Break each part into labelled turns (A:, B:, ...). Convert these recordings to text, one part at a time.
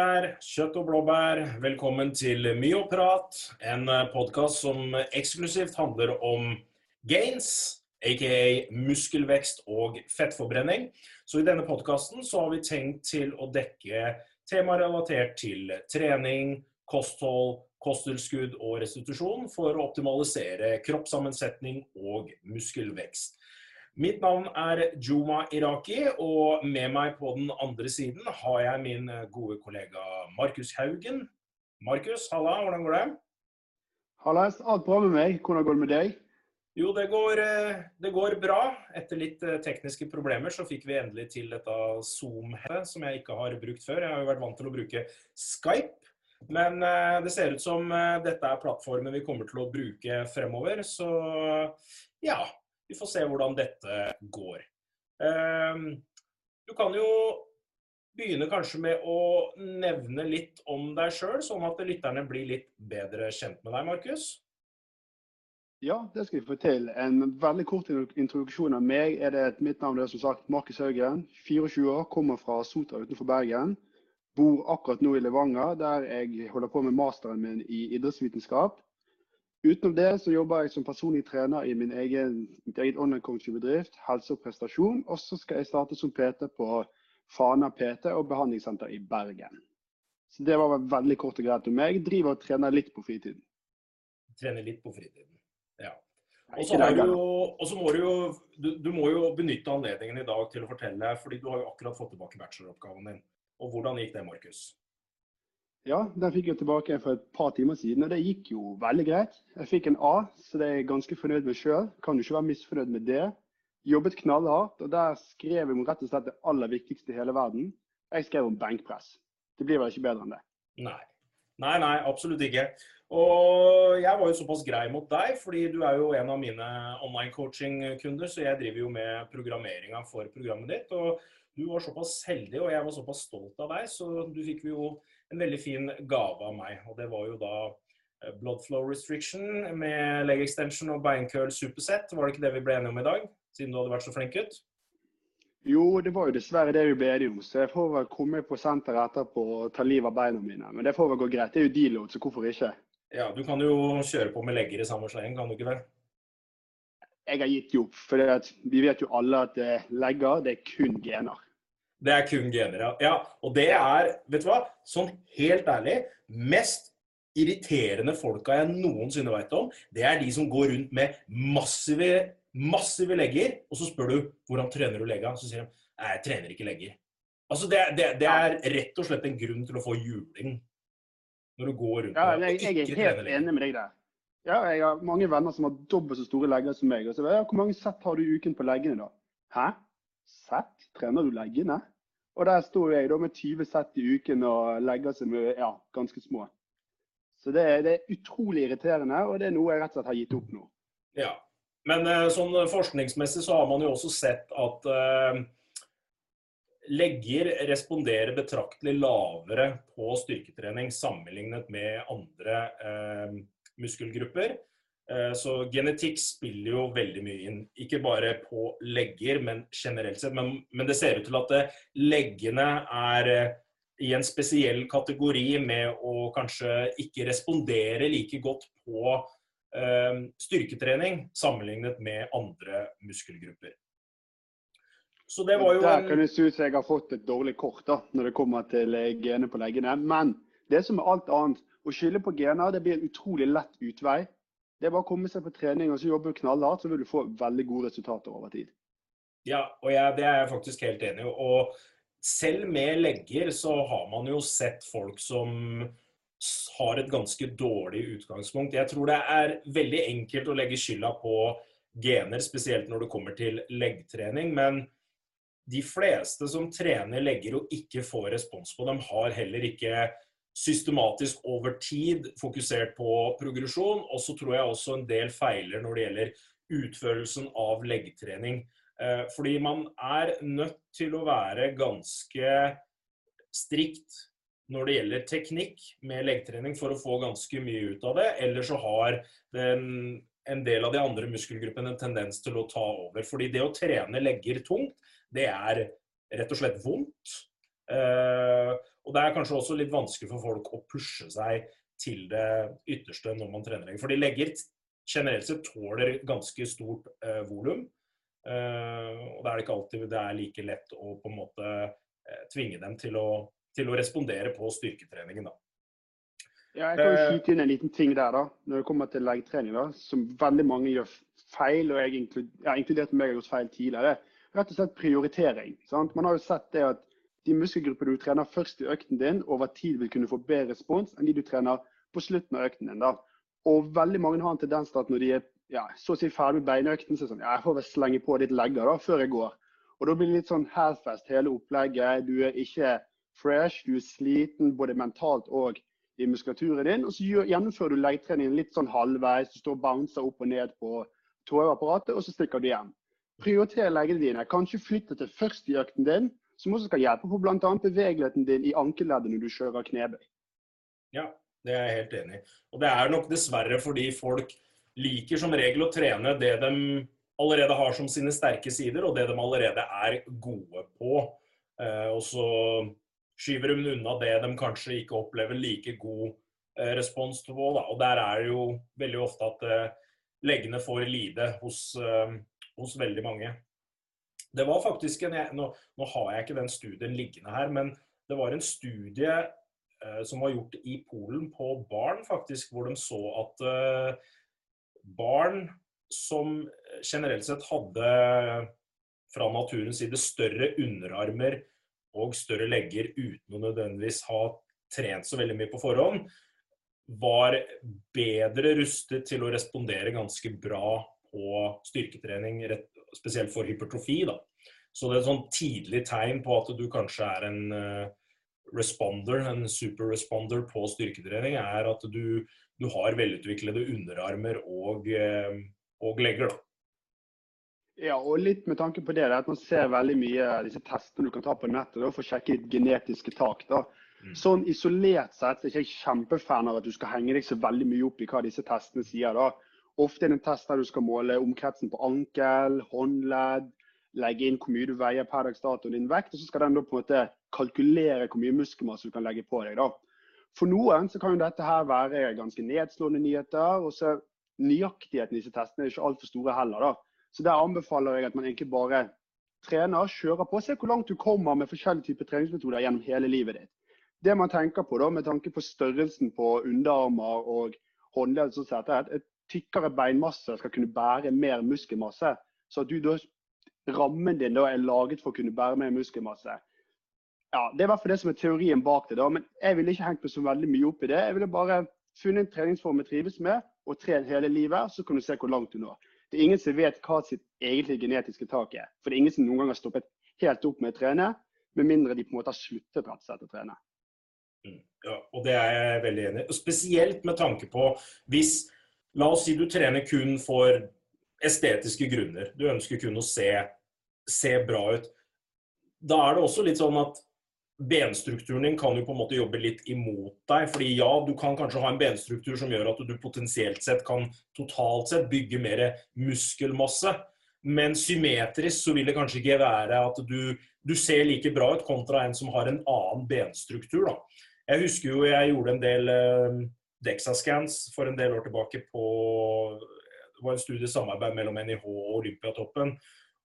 A: der, kjøtt og blåbær. Velkommen til Myoprat, en podkast som eksklusivt handler om gains, aka muskelvekst og fettforbrenning. Så i denne podkasten så har vi tenkt til å dekke temaer relatert til trening, kosthold, kosttilskudd og restitusjon for å optimalisere kroppssammensetning og muskelvekst. Mitt navn er Juma Iraki, og med meg på den andre siden har jeg min gode kollega Markus Haugen. Markus, halla, hvordan går det?
B: Hallais, alt bra med meg. Hvordan går det med deg?
A: Jo, det går, eh, det går bra. Etter litt eh, tekniske problemer så fikk vi endelig til dette Zoom-headet, som jeg ikke har brukt før. Jeg har jo vært vant til å bruke Skype. Men eh, det ser ut som dette er plattformen vi kommer til å bruke fremover. Så ja, vi får se hvordan dette går. Ehm, du kan jo begynne kanskje med å nevne litt om deg sjøl, sånn at lytterne blir litt bedre kjent med deg, Markus?
B: Ja, det skal vi få til. En veldig kort introduksjon av meg. er det Mitt navn er som sagt Markus Haugen. 24 år, kommer fra Sotra utenfor Bergen. Bor akkurat nå i Levanger, der jeg holder på med masteren min i idrettsvitenskap. Utenom det så jobber jeg som personlig trener i min egen, mitt eget online coaching-bedrift, helse og prestasjon. Og så skal jeg starte som PT på Fana PT og behandlingssenter i Bergen. Så det var veldig kort og greit om meg. Jeg Driver og trener litt på fritiden.
A: Trener litt på fritiden, ja. Og så må du jo du, du, må jo benytte anledningen i dag til å fortelle, fordi du har jo akkurat fått tilbake bacheloroppgaven din. Og hvordan gikk det, Markus?
B: Ja, den fikk jeg tilbake for et par timer siden, og det gikk jo veldig greit. Jeg fikk en A, så det er jeg ganske fornøyd med sjøl. Kan jo ikke være misfornøyd med det. Jobbet knallhardt, og der skrev jeg rett og slett det aller viktigste i hele verden. Jeg skrev om benkpress. Det blir vel ikke bedre enn det?
A: Nei. Nei, nei, absolutt ikke. Og jeg var jo såpass grei mot deg, fordi du er jo en av mine online coaching-kunder, så jeg driver jo med programmeringa for programmet ditt. Og du var såpass heldig, og jeg var såpass stolt av deg, så du fikk jo en veldig fin gave av meg. Og det var jo da eh, blood flow restriction med leg extension og beinkøl superset. Var det ikke det vi ble enige om i dag? Siden du hadde vært så flink gutt?
B: Jo, det var jo dessverre det vi ble enige om. Så jeg får vel komme på senteret etterpå og ta livet av beina mine. Men det får vel gå greit. Det er jo deload, så hvorfor ikke?
A: Ja, du kan jo kjøre på med legger i samme sleng, kan du ikke vel?
B: Jeg har gitt opp. For vi vet jo alle at legger, det er kun gener.
A: Det er kun gener, ja. ja. Og det er, vet du hva, sånn helt ærlig, mest irriterende folka jeg noensinne vet om, det er de som går rundt med massive, massive legger, og så spør du hvordan trener du legga, så sier de nei, jeg trener ikke legger. Altså, det, det, det, er rett og slett en grunn til å få juling når du går rundt
B: ja, jeg, jeg er helt enig med deg der. Ja, jeg har mange venner som har dobbelt så store legger som meg. Og så, ja, Hvor mange sett har du i uken på leggene, da? Hæ? Sett? Trener du leggene? Og der sto jeg da med 20 sett i uken og legger seg med ja, ganske små. Så det, det, er utrolig irriterende, og det er noe jeg rett og slett har gitt opp nå.
A: Ja, Men eh, sånn forskningsmessig så har man jo også sett at eh, legger responderer betraktelig lavere på styrketrening sammenlignet med andre eh, muskelgrupper. Eh, så genetikk spiller jo veldig mye inn. Ikke bare på legger, men generelt sett. Men, men det ser ut til at eh, leggene er eh, i en spesiell kategori med å kanskje ikke respondere like godt på eh, styrketrening sammenlignet med andre muskelgrupper.
B: Så det var jo Der kan det se ut som jeg har fått et dårlig kort da, når det kommer til gene på leggene. Men det som er alt annet, å skylde på gener det blir en utrolig lett utvei. Det er bare å komme seg på trening og så jobbe knallhardt, så vil du få veldig gode resultater over tid.
A: Ja, og jeg, det er jeg faktisk helt enig i. Og selv med legger så har man jo sett folk som har et ganske dårlig utgangspunkt. Jeg tror det er veldig enkelt å legge skylda på gener, spesielt når det kommer til leggtrening. Men de fleste som trener legger og ikke får respons på dem, har heller ikke systematisk over tid fokusert på progresjon. Og så tror jeg også en del feiler når det gjelder utførelsen av leggtrening. Eh, fordi man er nødt til å være ganske strikt når det gjelder teknikk med leggtrening for å få ganske mye ut av det. Eller så har den, en del av de andre muskelgruppene en tendens til å ta over. Fordi det å trene legger tungt, det er rett og slett vondt. Og det er kanskje også litt vanskelig for folk å pushe seg til det ytterste når man trener lenger. Fordi legger generelt sett tåler ganske stort eh, volum. Eh, og da er det ikke alltid det er like lett å på en måte eh, tvinge dem til å, til å, respondere på styrketreningen. da.
B: Ja, jeg kan jo eh, skyte inn en liten ting der, da, når det kommer til leggetrening, da, som veldig mange gjør feil, og jeg inkludert meg har gjort feil tidligere. Rett og slett prioritering. Sant? Man har jo sett det at de muskelgrupper du trener først i økten din, over tid vil kunne få bedre respons enn de du trener på slutten av økten din. da. Og veldig mange har en tendens til at når de er ja, så å si ferdig med beinøkten, så er det sånn ja, jeg får vel slenge på litt legger da, før jeg går. Og da blir det litt sånn half-fast hele opplegget. Du er ikke fresh, du er sliten både mentalt og i muskulaturen din. Og så gjennomfører du leggetreningen litt sånn halvveis. Du står og bouncer opp og ned på tåreapparatet, og så stikker du hjem. Prioriter leggene dine. Kanskje flytte til først i økten din, som også skal hjelpe på bl.a. bevegeligheten din i ankeleddet når du kjører knebøy.
A: Ja, det er jeg helt enig i. Og det er nok dessverre fordi folk liker som regel å trene det de allerede har som sine sterke sider, og det de allerede er gode på. Eh, og så skyver de unna det de kanskje ikke opplever like god eh, respons på. Da. Og der er det jo veldig ofte at eh, leggene får lide hos, hos veldig mange. Det var faktisk en, nå, nå, har jeg ikke den studien liggende her, men det var en studie eh, som var gjort i Polen på barn, faktisk, hvor de så at eh, barn som generelt sett hadde fra naturens side større underarmer og større legger uten å nødvendigvis ha trent så veldig mye på forhånd, var bedre rustet til å respondere ganske bra på styrketrening, spesielt for hypertrofi. Da. Så det er et sånn tidlig tegn på at du kanskje er en uh, responder, en super responder på styrketrening, er at du, du har velutviklede underarmer og, uh, og legger. Da.
B: Ja, og litt med tanke på det, at man ser veldig mye disse testene du kan ta på nettet da, for å sjekke ditt genetiske tak. da. Mm. Sånn Isolert sett er jeg ikke kjempefan av at du skal henge deg så veldig mye opp i hva disse testene sier. da. Ofte er det en test der du skal måle omkretsen på ankel, håndledd, legge inn hvor mye du veier per dags dato og din vekt, og så skal den da på en måte kalkulere hvor mye muskelmasse du kan legge på deg. da. For noen så kan jo dette her være ganske nedslående nyheter. og så Nøyaktigheten i disse testene er ikke altfor store heller. da. Så Der anbefaler jeg at man egentlig bare trener, kjører på, ser hvor langt du kommer med forskjellige typer treningsmetoder gjennom hele livet ditt. Det man tenker på da, med tanke på størrelsen på underarmer og håndledd, er at et tykkere beinmasse skal kunne bære mer muskelmasse. Så du da, rammen din da er laget for å kunne bære mer muskelmasse. Ja, Det er i hvert fall det som er teorien bak det. da, Men jeg ville ikke hengt meg så veldig mye opp i det. Jeg ville bare funnet en treningsform jeg trives med, og trent hele livet. Så kan du se hvor langt du når. Det er ingen som vet hva sitt egentlige genetiske tak er. For det er ingen som noen gang har stoppet helt opp med å trene, med mindre de på en måte har sluttet rett og slett å trene.
A: Mm, ja, og Det er jeg veldig enig i. Spesielt med tanke på hvis La oss si du trener kun for estetiske grunner. Du ønsker kun å se, se bra ut. Da er det også litt sånn at benstrukturen din kan jo på en måte jobbe litt imot deg. fordi ja, du kan kanskje ha en benstruktur som gjør at du potensielt sett kan totalt sett bygge mer muskelmasse. Men symmetrisk så vil det kanskje ikke være at du, du ser like bra ut kontra en som har en annen benstruktur. da. Jeg husker jo jeg gjorde en del eh, Dexascans for en del år tilbake på Det var en studie samarbeid mellom NIH og Olympiatoppen.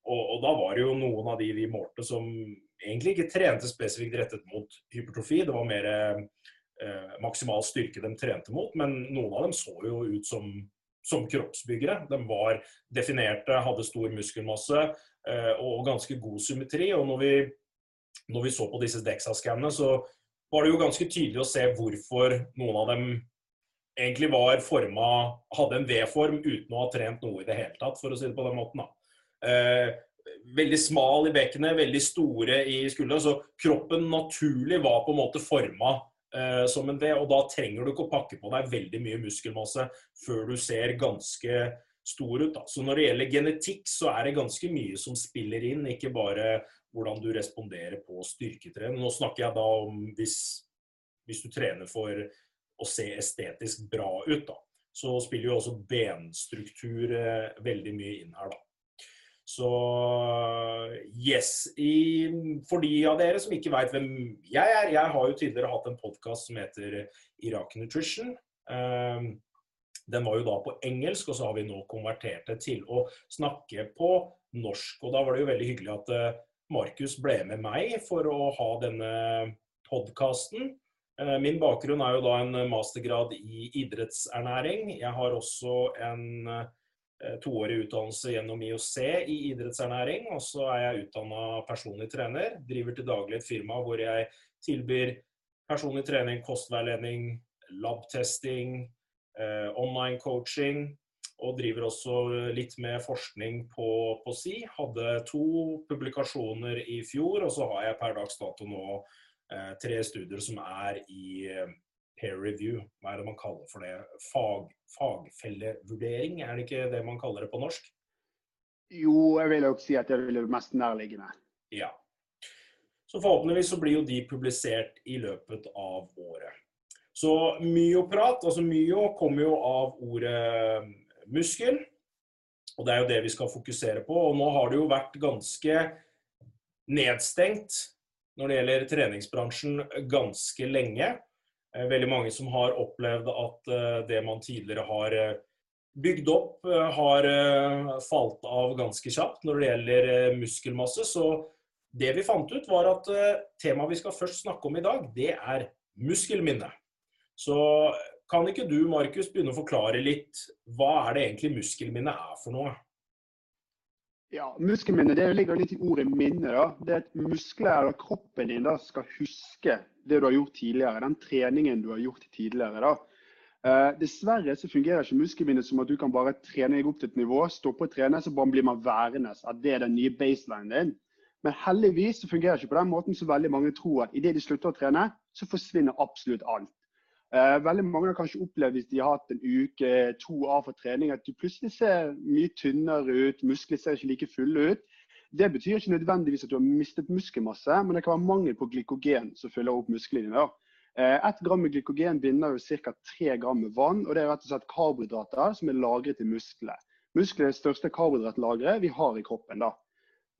A: Og, og, da var det jo noen av de vi målte som egentlig ikke trente spesifikt rettet mot hypertrofi. Det var mer eh, maksimal styrke de trente mot, men noen av dem så jo ut som, som kroppsbyggere. De var definerte, hadde stor muskelmasse eh, og ganske god symmetri. Og når vi, når vi så på disse Dexa-skannene, så var det jo ganske tydelig å se hvorfor noen av dem egentlig var forma Hadde en V-form uten å ha trent noe i det hele tatt, for å si det på den måten. Eh, veldig smal i bekkenet, veldig store i skuldra. Så kroppen naturlig var på en måte forma eh, som en V, og da trenger du ikke å pakke på deg veldig mye muskelmasse før du ser ganske stor ut. Da. Så når det gjelder genetikk, så er det ganske mye som spiller inn, ikke bare hvordan du responderer på styrketrening. Nå snakker jeg da om hvis, hvis du trener for å se estetisk bra ut, da. Så spiller jo også benstruktur eh, veldig mye inn her, da. Så yes. I, for de av dere som ikke veit hvem jeg er Jeg har jo tidligere hatt en podkast som heter Irak Nutrition. Um, den var jo da på engelsk, og så har vi nå konvertert det til å snakke på norsk. Og da var det jo veldig hyggelig at uh, Markus ble med meg for å ha denne podkasten. Uh, min bakgrunn er jo da en mastergrad i idrettsernæring. Jeg har også en uh, toårig utdannelse gjennom IOC i idrettsernæring. Og så er jeg utdanna personlig trener. Driver til daglig et firma hvor jeg tilbyr personlig trening, kostveiledning, labtesting, Eh, online coaching. Og driver også litt med forskning på, på si. Hadde to publikasjoner i fjor, og så har jeg per dags dato nå eh, tre studier som er i eh, peer review. Hva er det man kaller for det? Fag, fagfellevurdering, er det ikke det man kaller det på norsk?
B: Jo, jeg vil jo si at det er det mest nærliggende.
A: Ja. Så forhåpentligvis så blir jo de publisert i løpet av året. Så myoprat, altså myo, kommer jo av ordet muskel. Og det er jo det vi skal fokusere på. Og nå har det jo vært ganske nedstengt når det gjelder treningsbransjen ganske lenge. Eh, veldig mange som har opplevd at eh, det man tidligere har eh, bygd opp, har falt av ganske kjapt når det gjelder muskelmasse. Så det vi fant ut, var at temaet vi skal først snakke om i dag, det er muskelminne. Så kan ikke du, Markus, begynne å forklare litt hva er det egentlig muskelminne er for noe?
B: Ja, Muskelminne det ligger litt i ordet minne. da. Det er at muskler og kroppen din da, skal huske det du har gjort tidligere. Den treningen du har gjort tidligere. da. Eh, dessverre så fungerer ikke muskelminnet som at du kan bare trene deg opp til et nivå, stoppe å trene, så bare blir man værende. At det er den nye baselinen din. Men heldigvis så fungerer det ikke på den måten som veldig mange tror. at Idet de slutter å trene, så forsvinner absolutt alt. Eh, veldig mange har kanskje opplevd hvis de har hatt en uke, to av for trening, at du plutselig ser mye tynnere ut, muskler ser ikke like fulle ut. Det betyr ikke nødvendigvis at du har mistet muskelmasse, men det kan være mangel på glykogen som fyller opp musklene dine. Eh, ett gram med glykogen binder jo ca. tre gram med vann, og det er rett og slett karbohydrater som er lagret i musklene. Muskler er det største karbohydratlageret vi har i kroppen. da.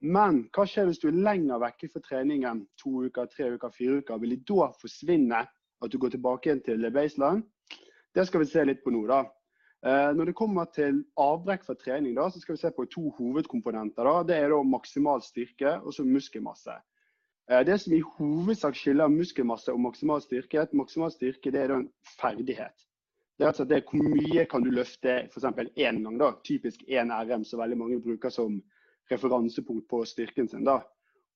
B: Men hva skjer hvis du er lenger vekke fra treningen, to uker, tre uker, fire uker? Vil de da forsvinne at du går tilbake igjen til baseline. Det skal vi se litt på nå. da. Eh, når det kommer til avbrekk fra trening, da, så skal vi se på to hovedkomponenter. Da. Det er da maksimal styrke og så muskelmasse. Eh, det som i hovedsak skiller muskelmasse og maksimal styrke, er at maksimal styrke det er en ferdighet. Det er altså det hvor mye kan du løfte f.eks. én gang. da, Typisk én RM, som veldig mange bruker som referansepunkt på styrken sin. da.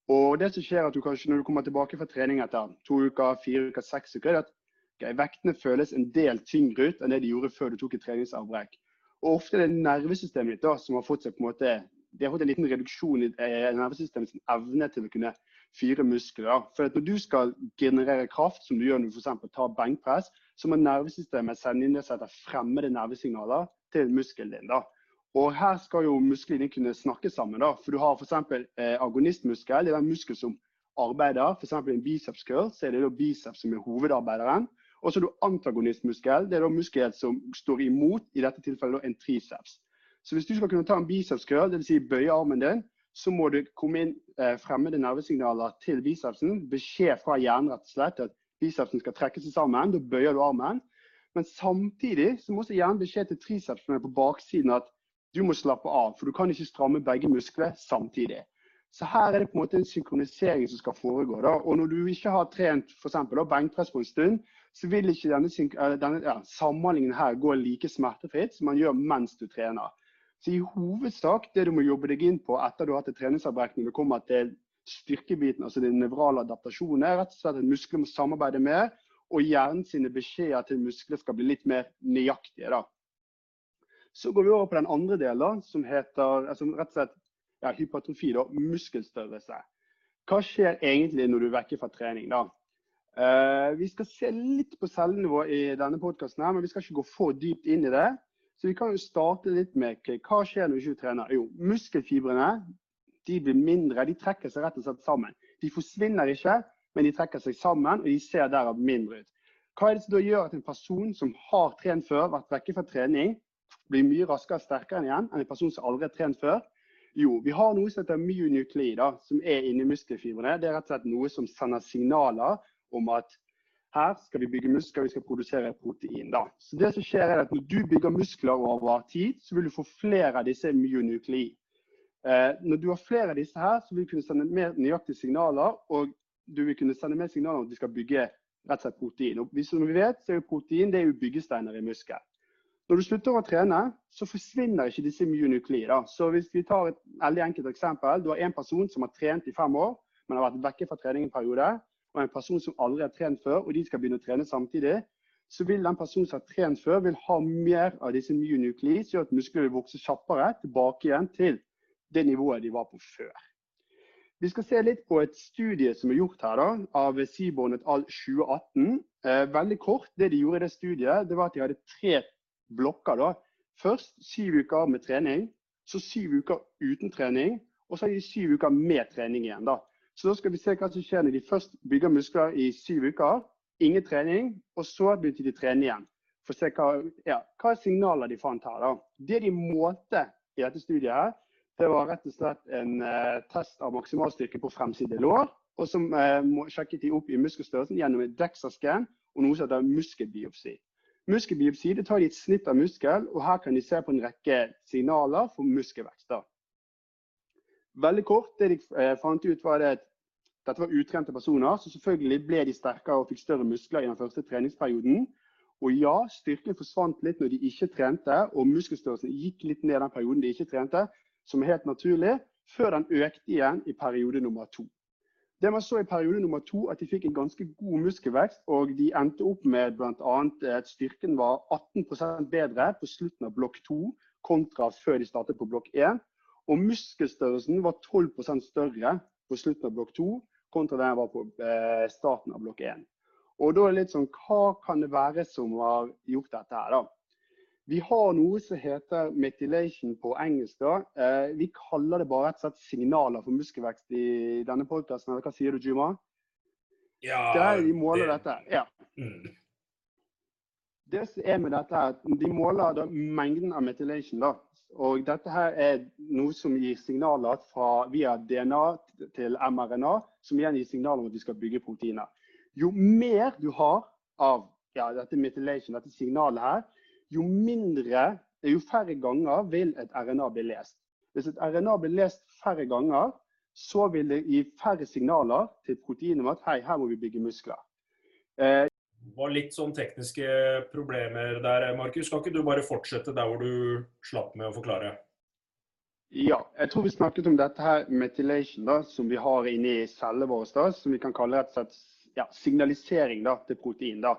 B: Og det som skjer at du kanskje når du kommer tilbake fra trening etter to uker, fire uker, seks uker, er at okay, vektene føles en del tyngre ut enn det de gjorde før du tok et treningsavbrekk. Og ofte er det nervesystemet ditt da, som har fått seg på en måte det har fått en liten reduksjon i eh, nervesystemets evne til å kunne fyre muskler. For Når du skal generere kraft, som du gjør når du f.eks. tar benkpress, så må nervesystemet sende inn det som heter fremmede nervesignaler til muskelen din. da. Og her skal jo musklene kunne snakke sammen. da, for Du har f.eks. Eh, agonistmuskel, det er den muskel som arbeider. F.eks. en biceps curl, så er det da biceps som er hovedarbeideren. Og så har du antagonistmuskel, det er da muskel som står imot, i dette tilfellet da en triceps. Så hvis du skal kunne ta en biceps curl, dvs. Si bøye armen din, så må det komme inn eh, fremmede nervesignaler til bicepsen. Beskjed fra hjernen rett og slett at bicepsen skal trekke seg sammen. Da bøyer du armen. Men samtidig så må også hjernen beskjed til tricepsen på baksiden at du må slappe av, for du kan ikke stramme begge muskler samtidig. Så her er det på en måte en synkronisering som skal foregå. Da. Og når du ikke har trent for eksempel, benkpress på en stund, så vil ikke denne, denne ja, samhandlingen her gå like smertefritt som man gjør mens du trener. Så i hovedsak det du må jobbe deg inn på etter du har hatt et treningsavbrekk det kommer til styrkebiten, altså den nevrale adaptasjonen, er rett og slett at muskler må samarbeide mer, og hjernen sine beskjeder til muskler skal bli litt mer nøyaktige. da. Så går vi over på den andre delen, som heter altså rett og slett ja, hypertrofi, da, muskelstørrelse. Hva skjer egentlig når du er vekke fra trening? da? Uh, vi skal se litt på cellenivå i denne podkasten, men vi skal ikke gå for dypt inn i det. Så vi kan jo starte litt med hva skjer når du ikke trener. Jo, muskelfibrene de blir mindre. De trekker seg rett og slett sammen. De forsvinner ikke, men de trekker seg sammen, og de ser derav mindre ut. Hva er det som da gjør at en person som har trent før, vært vekke fra trening, blir mye raskere og sterkere igjen enn en person som aldri har trent før. Jo, vi har noe som heter myonukleider, som er inni muskelfibrene. Det er rett og slett noe som sender signaler om at her skal vi bygge muskler, vi skal produsere protein. da. Så det som skjer er at Når du bygger muskler over tid, så vil du få flere av disse myonukli. Eh, når du har flere av disse her, så vil du kunne sende mer nøyaktige signaler, og du vil kunne sende mer signaler om at de skal bygge rett og slett protein. Og som vi vet, så er protein det er jo byggesteiner i muskel. Når du slutter å trene, så forsvinner ikke disse myonuklei. Så hvis vi tar et veldig enkelt eksempel. Du har en person som har trent i fem år, men har vært vekke fra trening en periode. Og en person som aldri har trent før, og de skal begynne å trene samtidig. Så vil den personen som har trent før, vil ha mer av disse myonuklei, som gjør at musklene vil vokse kjappere tilbake igjen til det nivået de var på før. Vi skal se litt på et studie som er gjort her da, av Seaborn et al. 2018. Eh, veldig kort. Det de gjorde i det studiet, det var at de hadde tre blokker. da. Først syv uker med trening, så syv uker uten trening, og så syv uker med trening igjen. da. Så da skal vi se hva som skjer når de først bygger muskler i syv uker. Ingen trening, og så begynte de å trene igjen. For å se hva, ja, hva signaler de fant her. da. Det de målte i dette studiet, her, det var rett og slett en eh, test av maksimalstyrke på fremside lår. Og som eh, sjekket de opp i muskelstørrelsen gjennom et DEXA-scan og noe som heter muskelbiopsi. Muskelbiopsi det tar de et snitt av muskel, og her kan de se på en rekke signaler for muskelvekst. Veldig kort, det de eh, fant ut var at dette var utrente personer, så selvfølgelig ble de sterkere og fikk større muskler i den første treningsperioden. Og ja, styrken forsvant litt når de ikke trente, og muskelstørrelsen gikk litt ned den perioden de ikke trente som er helt naturlig, før den økte igjen i periode nummer to. Det man så i periode nummer to, at de fikk en ganske god muskelvekst, og de endte opp med bl.a. at styrken var 18% bedre på slutten av blokk to kontra før de startet på blokk én. Og muskelstørrelsen var 12% større på slutten av blokk to kontra den var på eh, starten av blokk én. Og da er det litt sånn, Hva kan det være som har gjort dette her? da? Vi har noe som heter methylation på engelsk. da. Eh, vi kaller det bare rett og slett signaler for muskelvekst i denne podkasten. Hva sier du, Juma?
A: Ja,
B: Der de måler det... dette. Ja.
A: Mm.
B: Det som er med dette, er at de måler da mengden av methylation. da. Og dette her er noe som gir signaler fra, via DNA til mRNA, som igjen gir signaler om at vi skal bygge proteiner. Jo mer du har av ja, dette methylation, dette signalet her, jo mindre, jo færre ganger vil et RNA bli lest. Hvis et RNA blir lest færre ganger, så vil det gi færre signaler til proteinet om at hei, her må vi bygge muskler.
A: Eh, det var litt sånn tekniske problemer der, Markus. Skal ikke du bare fortsette der hvor du slapp med å forklare?
B: Ja, jeg tror vi snakket om dette her methylation da, som vi har inni cellene våre, da, som vi kan kalle rett og slett ja, signalisering da, til protein. Da.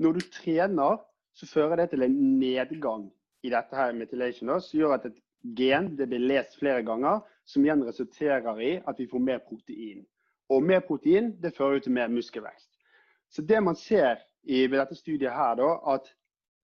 B: Når du trener, så fører det til en nedgang i dette her methylation, som gjør at et gen det blir lest flere ganger, som igjen resulterer i at vi får mer protein. Og mer protein det fører til mer muskelvekst. Så det man ser i dette studiet her, da, at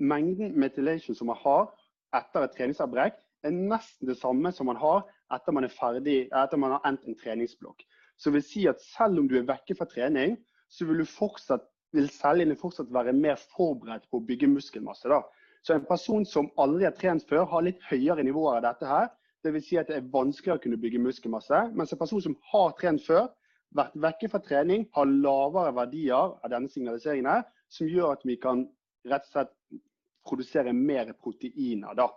B: mengden methylation som man har etter et treningsavbrekk, er nesten det samme som man har etter man er ferdig, etter man har endt en treningsblokk. Så det vil si at selv om du er vekke fra trening, så vil du fortsatt vil cellene fortsatt være mer forberedt på å bygge muskelmasse. Da. Så en person som aldri har trent før, har litt høyere nivåer av dette her. Dvs. Si at det er vanskeligere å kunne bygge muskelmasse. Mens en person som har trent før, vært vekke fra trening, har lavere verdier av denne signaliseringen, her, som gjør at vi kan rett og slett produsere mer proteiner. da.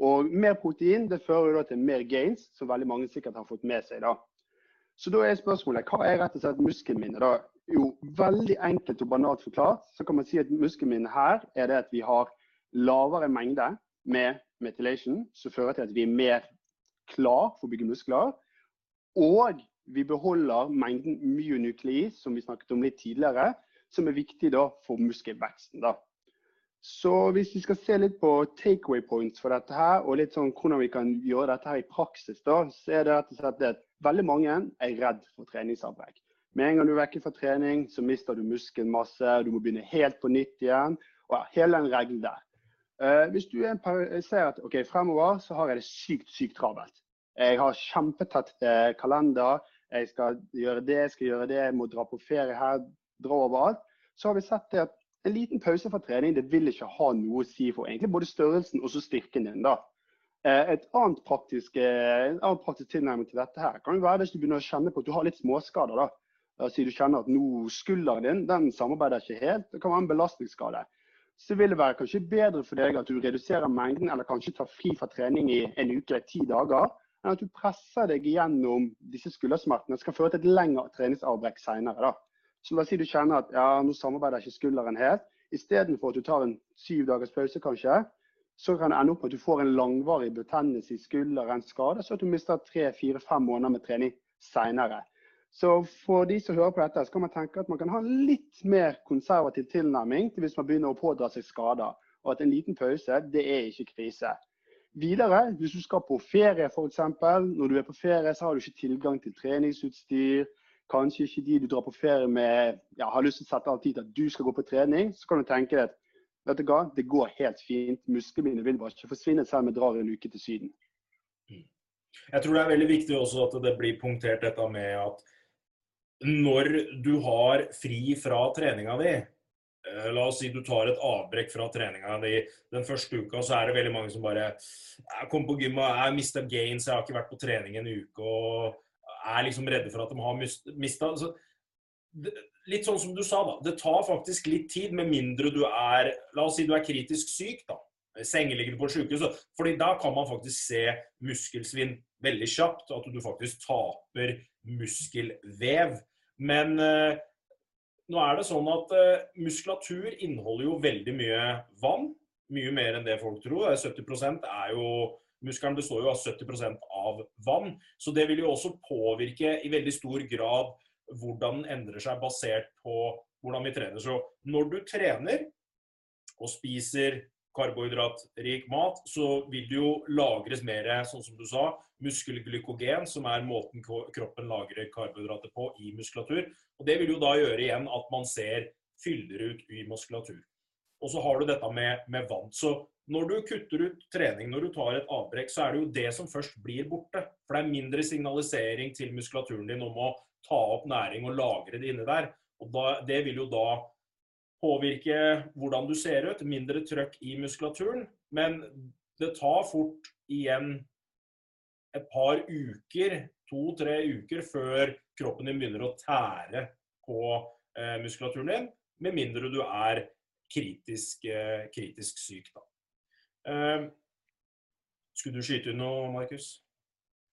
B: Og mer protein det fører til mer gains, som veldig mange sikkert har fått med seg. da. Så da er spørsmålet hva er rett og slett muskelminne? da? Jo, veldig enkelt og banalt forklart så kan man si at muskelminne her er det at vi har lavere mengde med methylation, som fører til at vi er mer klar for å bygge muskler. Og vi beholder mengden myonuklei, som vi snakket om litt tidligere, som er viktig da for muskelveksten. da. Så hvis vi skal se litt på takeaway points for dette her, og litt sånn hvordan vi kan gjøre dette her i praksis, da, så er det rett og slett at veldig mange er redd for treningsavbrekk. Med en gang du er vekke fra trening, så mister du muskelmasse, du må begynne helt på nytt igjen. og ja, Hele den regelen der. Uh, hvis du ser at ok, fremover så har jeg det sykt, sykt travelt. Jeg har kjempetett eh, kalender. Jeg skal gjøre det, jeg skal gjøre det, jeg må dra på ferie her, dra overalt. Så har vi sett det at en liten pause fra trening det vil ikke ha noe å si for egentlig både størrelsen og styrken din. da. Eh, et annet praktisk, eh, en annen praktisk tilnærming til dette her kan jo være hvis du begynner å kjenne på at du har litt småskader. da. Altså, du kjenner at nå skulderen din den samarbeider ikke helt. Det kan være en belastningsskade. Så vil det være kanskje bedre for deg at du reduserer mengden, eller kanskje tar fri fra trening i en uke eller ti dager, enn at du presser deg gjennom disse skuldersmertene. Det skal føre til et lengre treningsavbrekk senere. Så la oss si du kjenner at ja, nå samarbeider ikke skulderen helt. Istedenfor at du tar en syv dagers pause, kanskje, så kan det ende opp med at du får en langvarig betennelse i skulderen, skade, så at du mister tre-fire-fem måneder med trening senere. Så for de som hører på dette, så kan man tenke at man kan ha en litt mer konservativ tilnærming til hvis man begynner å pådra seg skader. Og at en liten pause, det er ikke krise. Videre, hvis du skal på ferie f.eks. Når du er på ferie, så har du ikke tilgang til treningsutstyr. Kanskje ikke de du drar på ferie med ja, har lyst til å sette av tid til at du skal gå på trening. Så kan du tenke deg at vet du hva, det går helt fint. Musklene mine vil bare ikke forsvinne selv om jeg drar en uke til Syden.
A: Mm. Jeg tror det er veldig viktig også at det blir punktert dette med at når du har fri fra treninga di eh, La oss si du tar et avbrekk fra treninga di den første uka, så er det veldig mange som bare Jeg kom på gymmet, jeg mista gains, jeg har ikke vært på trening en uke og er liksom redde for at de har mista litt sånn som du sa, da. Det tar faktisk litt tid, med mindre du er La oss si du er kritisk syk, da. Sengeliggende på sykehus. fordi da kan man faktisk se muskelsvinn veldig kjapt. At du faktisk taper muskelvev. Men eh, nå er det sånn at eh, muskulatur inneholder jo veldig mye vann. Mye mer enn det folk tror. 70% er jo Muskelen består jo av 70% av vann. Så det vil jo også påvirke i veldig stor grad hvordan den endrer seg basert på hvordan vi trener. Så når du trener og spiser karbohydratrik mat, så vil det jo lagres mer, sånn som du sa, muskelglykogen, som er måten kroppen lagrer karbohydrater på i muskulatur. Og Det vil jo da gjøre igjen at man ser fyller ut i muskulatur. Og så har du dette med, med vann. Så når du kutter ut trening, når du tar et avbrekk, så er det jo det som først blir borte. For det er mindre signalisering til muskulaturen din om å ta opp næring og lagre det inni der. Og da, Det vil jo da påvirke hvordan du ser ut, mindre trøkk i muskulaturen. Men det tar fort igjen et par uker, to-tre uker, før kroppen din begynner å tære på eh, muskulaturen din. Med mindre du er kritisk, eh, kritisk syk, da. Eh, skulle du skyte inn noe, Markus?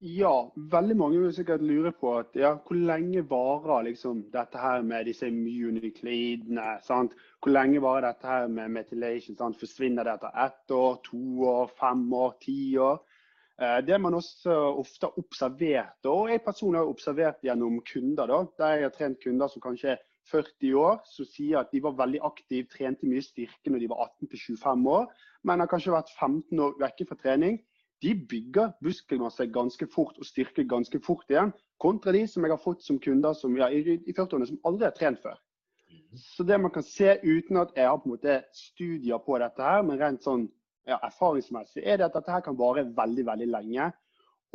B: Ja, veldig mange vil sikkert lure på at, ja, hvor lenge varer liksom, dette her med disse immunokleidene? Hvor lenge varer dette her med methylation? sant? Forsvinner det etter ett år, to år, fem år, ti år? Eh, det man også ofte har observert, og jeg personlig har observert gjennom kunder, da, der jeg har trent kunder som kanskje er 40 år, som sier at de var veldig aktive, trente mye styrke når de var 18-25 år, men har kanskje vært 15 år vekke fra trening de bygger muskelmasse ganske fort og styrker ganske fort igjen, kontra de som jeg har fått som kunder som, ja, i, i 40-årene som aldri har trent før. Mhm. Så det man kan se uten at jeg har på en måte studier på dette, her, men rent sånn ja, erfaringsmessig, er det at dette her kan vare veldig veldig lenge.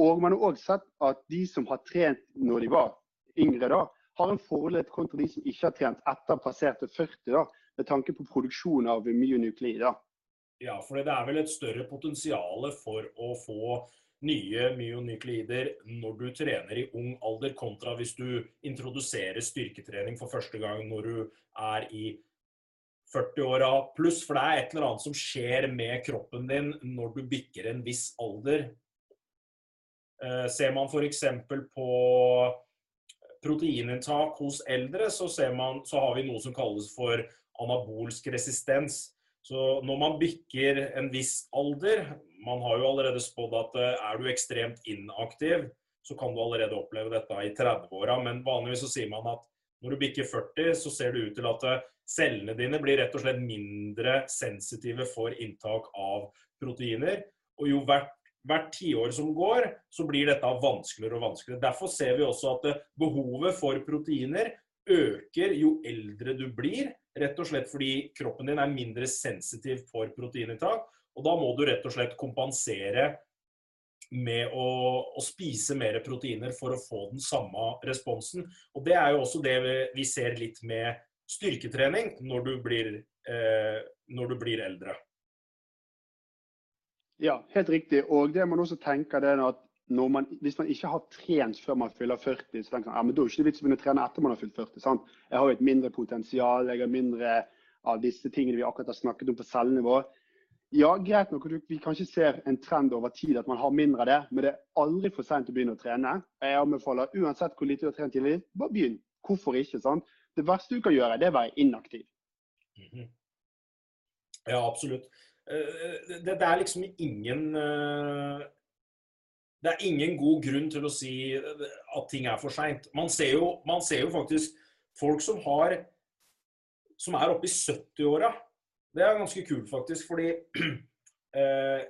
B: Og man har òg sett at de som har trent når de var yngre, da, har en fordel kontra de som ikke har trent etter passerte 40, da, med tanke på produksjon av myonukleider.
A: Ja, for det er vel et større potensial for å få nye myonukleider når du trener i ung alder, kontra hvis du introduserer styrketrening for første gang når du er i 40-åra pluss. For det er et eller annet som skjer med kroppen din når du bikker en viss alder. Eh, ser man f.eks. på proteininntak hos eldre, så, man, så har vi noe som kalles for anabolsk resistens. Så når man bikker en viss alder Man har jo allerede spådd at eh, er du ekstremt inaktiv, så kan du allerede oppleve dette i 30-åra. Men vanligvis så sier man at når du bikker 40, så ser det ut til at eh, cellene dine blir rett og slett mindre sensitive for inntak av proteiner. Og jo hvert, hvert tiår som går, så blir dette vanskeligere og vanskeligere. Derfor ser vi også at eh, behovet for proteiner øker jo eldre du blir. Rett og slett fordi kroppen din er mindre sensitiv for proteininntak. Og da må du rett og slett kompensere med å, å, spise mer proteiner for å få den samme responsen. Og Det er jo også det vi ser litt med styrketrening når du blir, eh, når du blir eldre.
B: Ja, helt riktig. Og det man også tenker det er at man, hvis man ikke har trent før man fyller 40, så tenker man ja, men da er det ikke vits i å trene etter man har fylt 40. sant? Jeg har jo et mindre potensial, jeg har mindre av disse tingene vi akkurat har snakket om på cellenivå. Ja, greit nok vi kanskje ser en trend over tid at man har mindre av det, men det er aldri for sent å begynne å trene. Jeg anbefaler uansett hvor lite du har trent tidligere, bare begynn. Hvorfor ikke? sant? Det verste du kan gjøre, det er å være inaktiv.
A: Mhm. Ja, absolutt. Eh, det, det, er liksom ingen eh, Det er ingen god grunn til å si at ting er for seint. Man, man, ser jo faktisk folk som har som er oppe i 70-åra. Det er ganske kult, faktisk, fordi eh,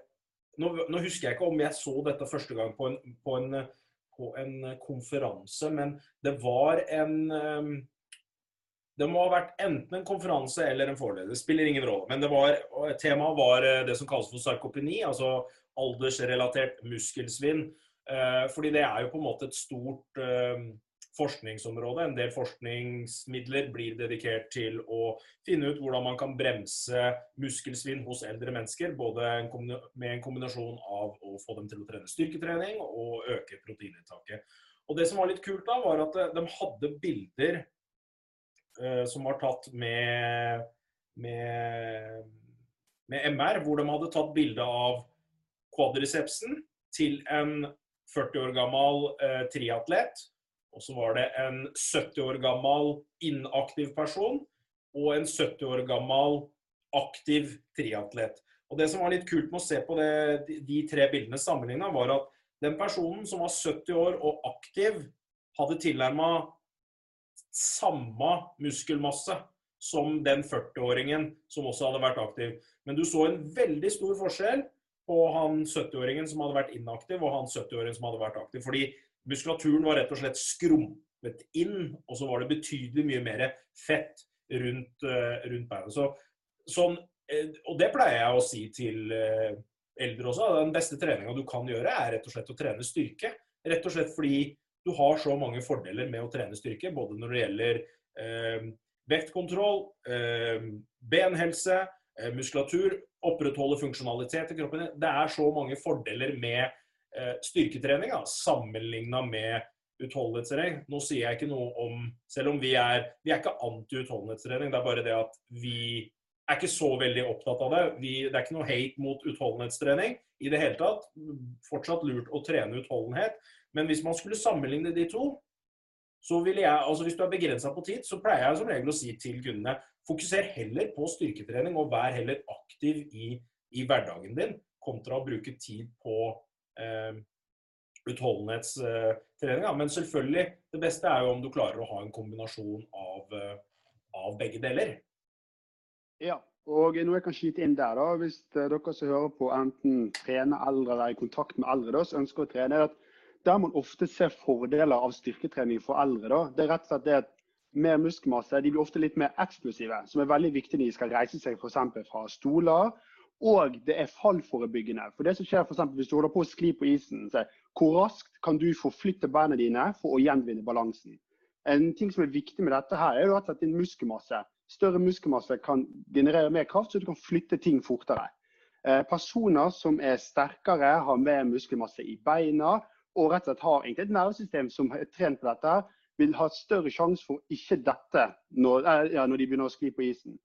A: nå, nå, husker jeg ikke om jeg så dette første gang på en, på en, på en konferanse, men det var en eh, det må ha vært enten en konferanse eller en forelesning. Det spiller ingen rolle. Men var, temaet var eh, det som kalles for sarkopeni, altså aldersrelatert muskelsvinn. Eh, fordi det er jo på en måte et stort eh, forskningsområde. En del forskningsmidler blir dedikert til å finne ut hvordan man kan bremse muskelsvinn hos eldre mennesker. Både med en kombinasjon av å få dem til å trene styrketrening og øke proteininntaket. Og Det som var litt kult, da, var at de hadde bilder som var tatt med, med, med, MR, hvor de hadde tatt bilde av quadricepsen til en 40 år gammel eh, triatlet. Og så var det en 70 år gammel inaktiv person og en 70 år gammel aktiv triatlet. Og Det som var litt kult med å se på det, de, de tre bildene sammenligna, var at den personen som var 70 år og aktiv, hadde tilnærma samme muskelmasse som den 40-åringen som også hadde vært aktiv. Men du så en veldig stor forskjell på han 70-åringen som hadde vært inaktiv, og han 70-åringen som hadde vært aktiv. Fordi muskulaturen var rett og slett skrumpet inn, og så var det betydelig mye mer fett rundt, uh, rundt beinet. Så, sånn, uh, og det pleier jeg å si til uh, eldre også. Den beste treninga du kan gjøre, er rett og slett å trene styrke. Rett og slett fordi du har så mange fordeler med å trene styrke, både når det gjelder eh, vektkontroll, eh, benhelse, eh, muskulatur, opprettholde funksjonalitet i kroppen. Det er så mange fordeler med eh, styrketrening sammenligna med utholdenhetstrening. Nå sier jeg ikke noe om Selv om vi er, vi er ikke anti-utholdenhetstrening, det er bare det at vi er ikke så veldig opptatt av det. Vi, det er ikke noe hate mot utholdenhetstrening i det hele tatt. Fortsatt lurt å trene utholdenhet. Men hvis man skulle sammenligne de to, så ville jeg, altså hvis du er begrensa på tid, så pleier jeg som regel å si til kundene fokuser heller på styrketrening og vær heller aktiv i, i hverdagen din, kontra å bruke tid på eh, utholdenhetstrening. Men selvfølgelig, det beste er jo om du klarer å ha en kombinasjon av, eh, av begge deler.
B: Ja, og noe jeg kan skyte inn der, da, hvis eh, dere som hører på enten trener eldre eller er i kontakt med eldre, da, så ønsker å trene, er at der man ofte ser fordeler av styrketrening for eldre, da, det er rett og slett det at mer muskelmasse de blir ofte litt mer eksplosive, som er veldig viktig når de skal reise seg f.eks. fra stoler. Og det er fallforebyggende. For det som skjer for eksempel, Hvis du holder på å skli på isen, så hvor raskt kan du forflytte beina dine for å gjenvinne balansen? En ting som er viktig med dette, her er rett din muskelmasse. Større muskelmasse kan generere mer kraft, så du kan flytte ting fortere. Eh, personer som er sterkere, har mer muskelmasse i beina og rett og slett har egentlig et nervesystem som er trent på dette, vil ha større sjanse for ikke dette når, eh, ja, når, de begynner å skli på isen.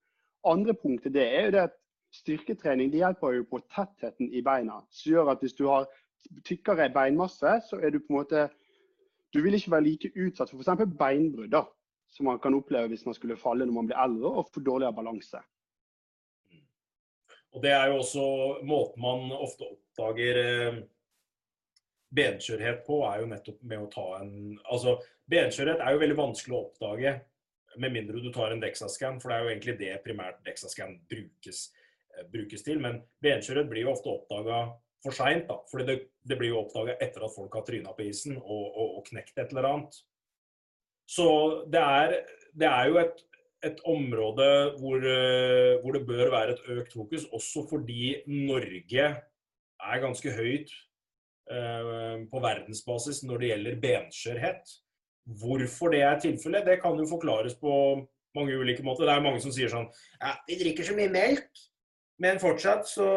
B: Andre punktet det er jo det at styrketrening det hjelper jo på tettheten i beina. Som gjør at hvis du har tykkere beinmasse, så er du på en måte Du vil ikke være like utsatt for f.eks. beinbrudd, da, som man kan oppleve hvis man skulle falle når man blir eldre og få dårligere balanse.
A: Og Det er jo også måten man ofte oppdager eh, benskjørhet på, er jo nettopp med å ta en Altså, benskjørhet er jo veldig vanskelig å oppdage med mindre du tar en DEXA-scan, for det er jo egentlig det primært DEXA-scan brukes, eh, brukes, til. Men benskjørhet blir jo ofte oppdaga for seint, da. For det, det, blir jo oppdaga etter at folk har tryna på isen og, og, og, knekt et eller annet. Så det er, det er jo et, et område hvor, eh, hvor, det bør være et økt fokus, også fordi Norge er ganske høyt på verdensbasis når det gjelder benskjørhet. Hvorfor det er tilfellet, det kan jo forklares på mange ulike måter. Det er mange som sier sånn ja, Vi drikker så mye melk. Men fortsatt så,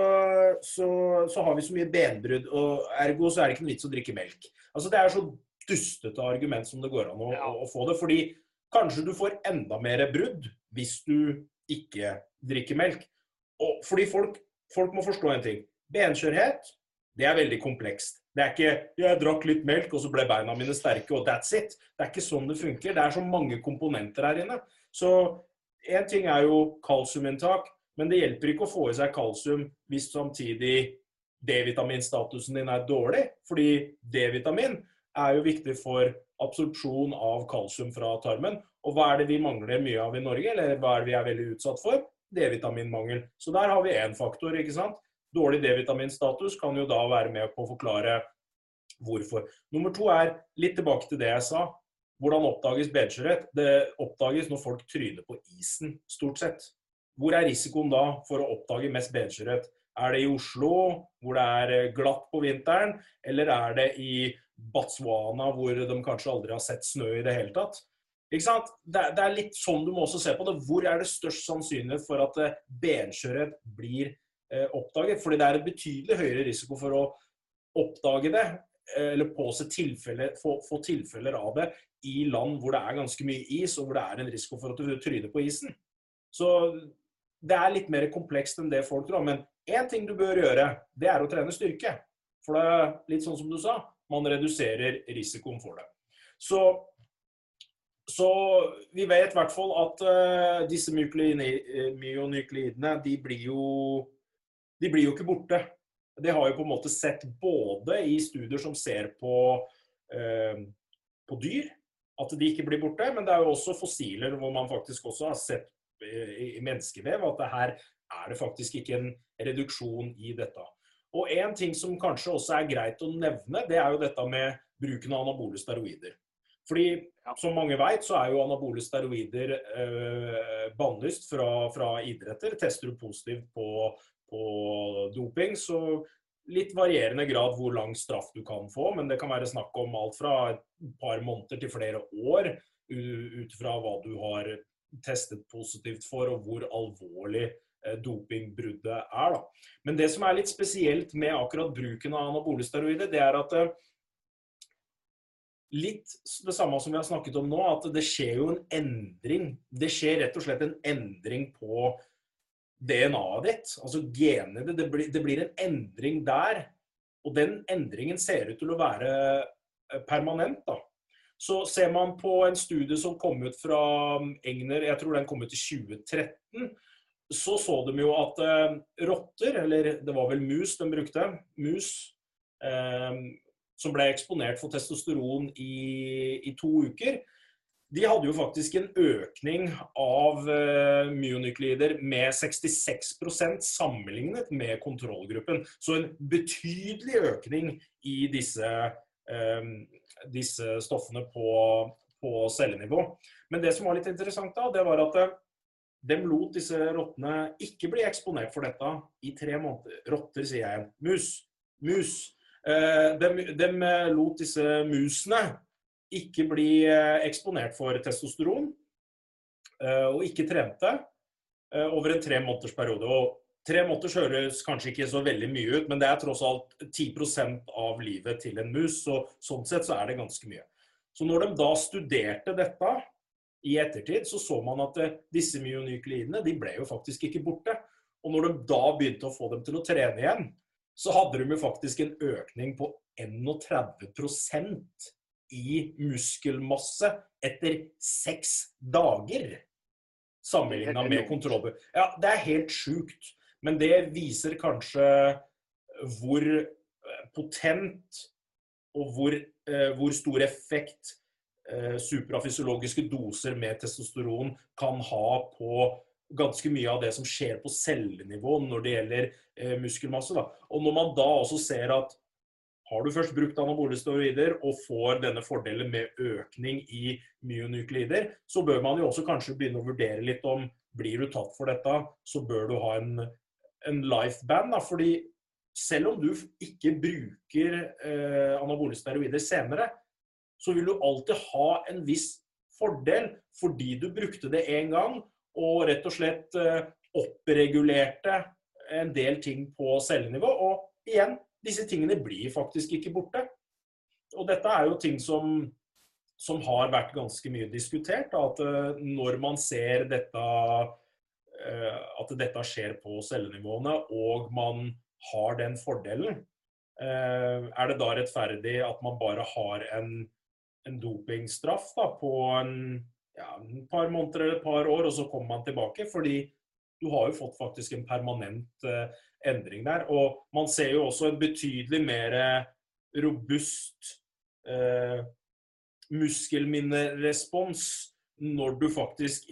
A: så, så, har vi så mye benbrudd, og ergo så er det ikke noe vits å drikke melk. Altså Det er så dustete argument som det går an å, ja. å, få det. Fordi kanskje du får enda mer brudd hvis du ikke drikker melk. Og fordi folk, folk må forstå en ting. Benskjørhet, det er veldig komplekst. Det er ikke 'jeg drakk litt melk, og så ble beina mine sterke', og that's it. Det er ikke sånn det funker. Det er så mange komponenter her inne. Så én ting er jo kalsiuminntak, men det hjelper ikke å få i seg kalsium hvis samtidig D-vitaminstatusen din er dårlig. Fordi D-vitamin er jo viktig for absorpsjon av kalsium fra tarmen. Og hva er det vi mangler mye av i Norge, eller hva er det vi er veldig utsatt for? D-vitaminmangel. Så der har vi én faktor, ikke sant. Dårlig D-vitaminstatus kan jo da være med på å forklare hvorfor. Nummer to er litt tilbake til det jeg sa. Hvordan oppdages benskjørhet? Det oppdages når folk tryner på isen, stort sett. Hvor er risikoen da for å oppdage mest benskjørhet? Er det i Oslo, hvor det er eh, glatt på vinteren, eller er det i Batswana, hvor de kanskje aldri har sett snø i det hele tatt? Ikke sant? Det, er litt sånn du må også se på det. Hvor er det størst sannsynlighet for at eh, benskjørhet blir oppdaget? Fordi det er en betydelig høyere risiko for å oppdage det, eh, eller påse tilfelle, få, få tilfeller av det i land hvor det er ganske mye is, og hvor det er en risiko for at du tryner på isen. Så det er litt mer komplekst enn det folk tror. Men én ting du bør gjøre, det er å trene styrke. For det er litt sånn som du sa, man reduserer risikoen for det. Så, så vi vet i hvert fall at uh, disse myonykleidene, de blir, jo, de blir jo ikke borte. Det har jo på en måte sett både i studier som ser på, eh, på dyr, at de ikke blir borte, men det er jo også fossiler hvor man faktisk også har sett i menneskevev, at det her er det faktisk ikke en reduksjon i dette. Og En ting som kanskje også er greit å nevne, det er jo dette med bruken av anabole steroider. Fordi Som mange vet, så er jo anabole steroider eh, bannlyst fra, fra, idretter. Tester du positivt på, på, doping, så litt varierende grad hvor lang straff du kan få. Men det kan være snakk om alt fra et par måneder til flere år ut fra hva du har testet positivt for, og hvor alvorlig eh, dopingbruddet er. Da. Men det som er litt spesielt med akkurat bruken av anabole steroider, det er at eh, litt det samme som vi har snakket om nå, at det skjer jo en endring. Det skjer rett og slett en endring på DNA-et ditt, altså genene det, blir, det blir en endring der. Og den endringen ser ut til å være eh, permanent. da. Så ser man på en studie som kom ut fra um, Egner, jeg tror den kom ut i 2013, så så de jo at eh, rotter, eller det var vel mus de brukte, mus eh, som ble eksponert for testosteron i, i, to uker, de hadde jo faktisk en økning av uh, myonykleider med 66% sammenlignet med kontrollgruppen. Så en betydelig økning i disse um, disse stoffene på, på, cellenivå. Men det som var litt interessant da, det var at eh, de lot disse rottene ikke bli eksponert for dette i tre måneder. Rotter, sier jeg. Mus. Mus. Uh, de, de lot disse musene ikke bli eh, eksponert for testosteron, og ikke trente over en tre måneders periode. Og Tre måneder høres kanskje ikke så veldig mye ut, men det er tross alt 10% av livet til en mus. Så sånn sett så er det ganske mye. Så når de da studerte dette i ettertid, så så man at eh, disse myonykleidene de ble jo faktisk ikke borte. Og når de da begynte å få dem til å trene igjen, så hadde de jo faktisk en økning på 31 i muskelmasse etter seks dager. Sammenligna med kontrollbør. Ja, det er helt sjukt. Men det viser kanskje hvor eh, potent og hvor, eh, hvor stor effekt eh, suprafysiologiske doser med testosteron kan ha på ganske mye av det som skjer på cellenivå når det gjelder muskelmasse. Da. Og når man da også ser at har du først brukt anabole steroider og får denne fordelen med økning i myonukleider, så bør man jo også kanskje begynne å vurdere litt om blir du tatt for dette, så bør du ha en en life-band. fordi selv om du ikke bruker eh, anabole steroider senere, så vil du alltid ha en viss fordel fordi du brukte det én gang og rett og slett eh, oppregulerte en del ting på cellenivå. Og igjen, disse tingene blir faktisk ikke borte. Og dette er jo ting som, som har vært ganske mye diskutert. At uh, når man ser dette uh, At dette skjer på cellenivåene, og man har den fordelen, uh, er det da rettferdig at man bare har en, en dopingstraff da, på en, ja, en par måneder eller et par år, og så kommer man tilbake? Fordi du har jo fått faktisk en permanent endring der. Og man ser jo også en betydelig mer robust eh, muskelminnerespons når du faktisk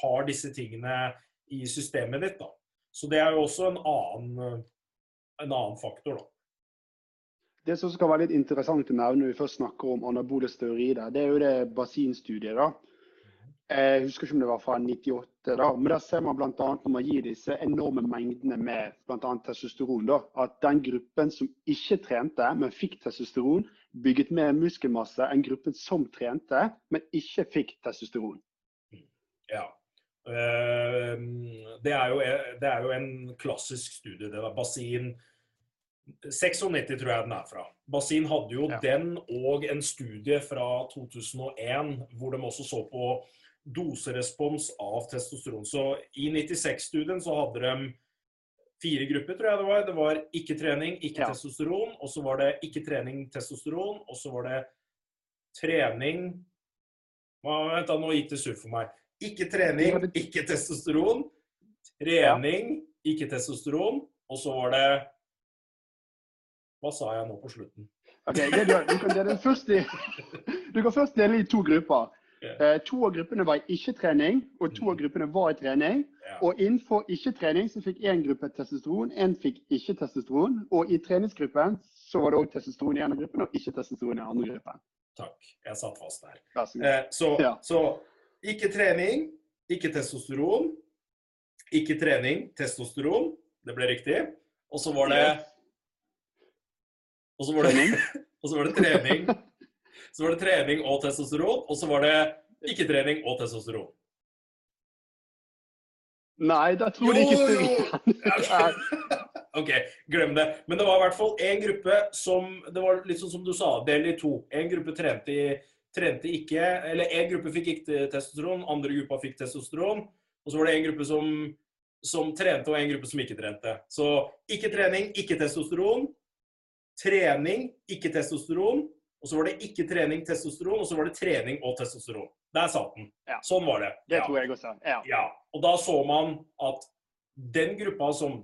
A: har disse tingene i systemet ditt. Da. Så det er jo også en annen, en annen faktor. da.
B: Det som skal være litt interessant å nevne når vi først snakker om anabole teori, det er jo det basinstudiet. da. Jeg husker ikke om det var fra 98, da, men der ser man bl.a. når man gir disse enorme mengdene med bl.a. testosteron, da, at den gruppen som ikke trente, men fikk testosteron, bygget mer muskelmasse enn gruppen som trente, men ikke fikk testosteron.
A: Ja. Ehm, det er jo, det er jo en klassisk studie. Det var Basin 96 tror jeg den er fra. Basin hadde jo ja. den og en studie fra 2001 hvor de også så på doserespons av testosteron. Så i 96-studien så hadde de fire grupper, tror jeg det var. Det var ikke trening, ikke ja. testosteron. Og så var det ikke trening, testosteron. Og så var det trening Vent, da, nå gikk det surr for meg. Ikke trening, ikke testosteron. Trening, ikke testosteron. Og så var det Hva sa jeg nå på slutten?
B: Ok, det, du, du, kan dele først i, du kan først dele i to grupper. Yeah. to av gruppene var i ikke-trening, og to av mm. gruppene var i trening. Yeah. Og innenfor ikke-trening så fikk én gruppe testosteron, én fikk ikke testosteron. Og i treningsgruppen så var det òg testosteron i ene gruppen og ikke testosteron i andre gruppen.
A: Takk. Jeg satt fast der. Eh, så, ja. så ikke trening, ikke testosteron. Ikke trening, testosteron. Det ble riktig. Og så var det Og så var det, og så var det trening Så var det trening og testosteron, og så var det ikke-trening og testosteron.
B: Nei, da tror jeg ikke styrer.
A: OK, glem det. Men det var i hvert fall én gruppe som Det var litt sånn som du sa, del i to. En gruppe trente, trente ikke Eller én gruppe fikk ikke testosteron, andre gruppa fikk testosteron. Og så var det en gruppe som, som trente, og en gruppe som ikke trente. Så ikke trening, ikke testosteron. Trening, ikke testosteron. Og så var det ikke trening, testosteron, og så var det trening og testosteron. Der satt den. Ja. Sånn var det.
B: Det ja. tror jeg også. Ja.
A: ja. Og da så man at den gruppa som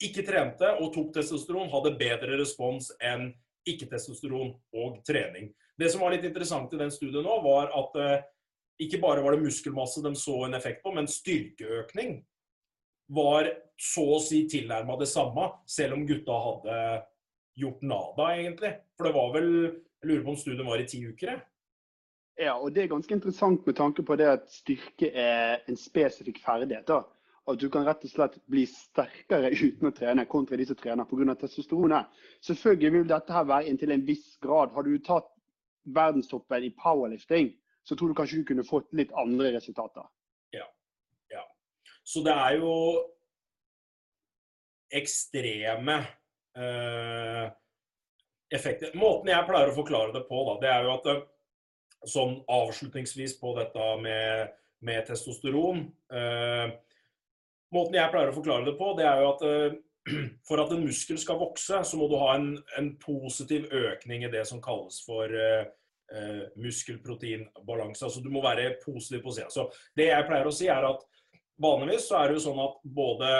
A: ikke trente og tok testosteron, hadde bedre respons enn ikke-testosteron og trening. Det som var litt interessant i den studien nå, var at eh, ikke bare var det muskelmasse de så en effekt på, men styrkeøkning var så å si tilnærma det samme, selv om gutta hadde gjort nada, egentlig. For det var vel Jeg lurer på om studien var i ti uker?
B: Ja, og det er ganske interessant med tanke på det at styrke er en spesifikk ferdighet. da. At du kan rett og slett bli sterkere uten å trene kontra de som trener pga. testosteronet. Selvfølgelig vil dette her være inntil en viss grad. Har du tatt verdenstoppen i powerlifting, så tror du kanskje du kunne fått litt andre resultater.
A: Ja. ja. Så det er jo ekstreme effekter. Måten jeg pleier å forklare det på, da, det er jo at eh, sånn avslutningsvis på dette med, med testosteron eh, Måten jeg pleier å forklare det på, det er jo at eh, for at en muskel skal vokse, så må du ha en, en positiv økning i det som kalles for eh, eh muskelproteinbalanse. Altså du må være positiv på sida. Så det jeg pleier å si, er at vanligvis så er det jo sånn at både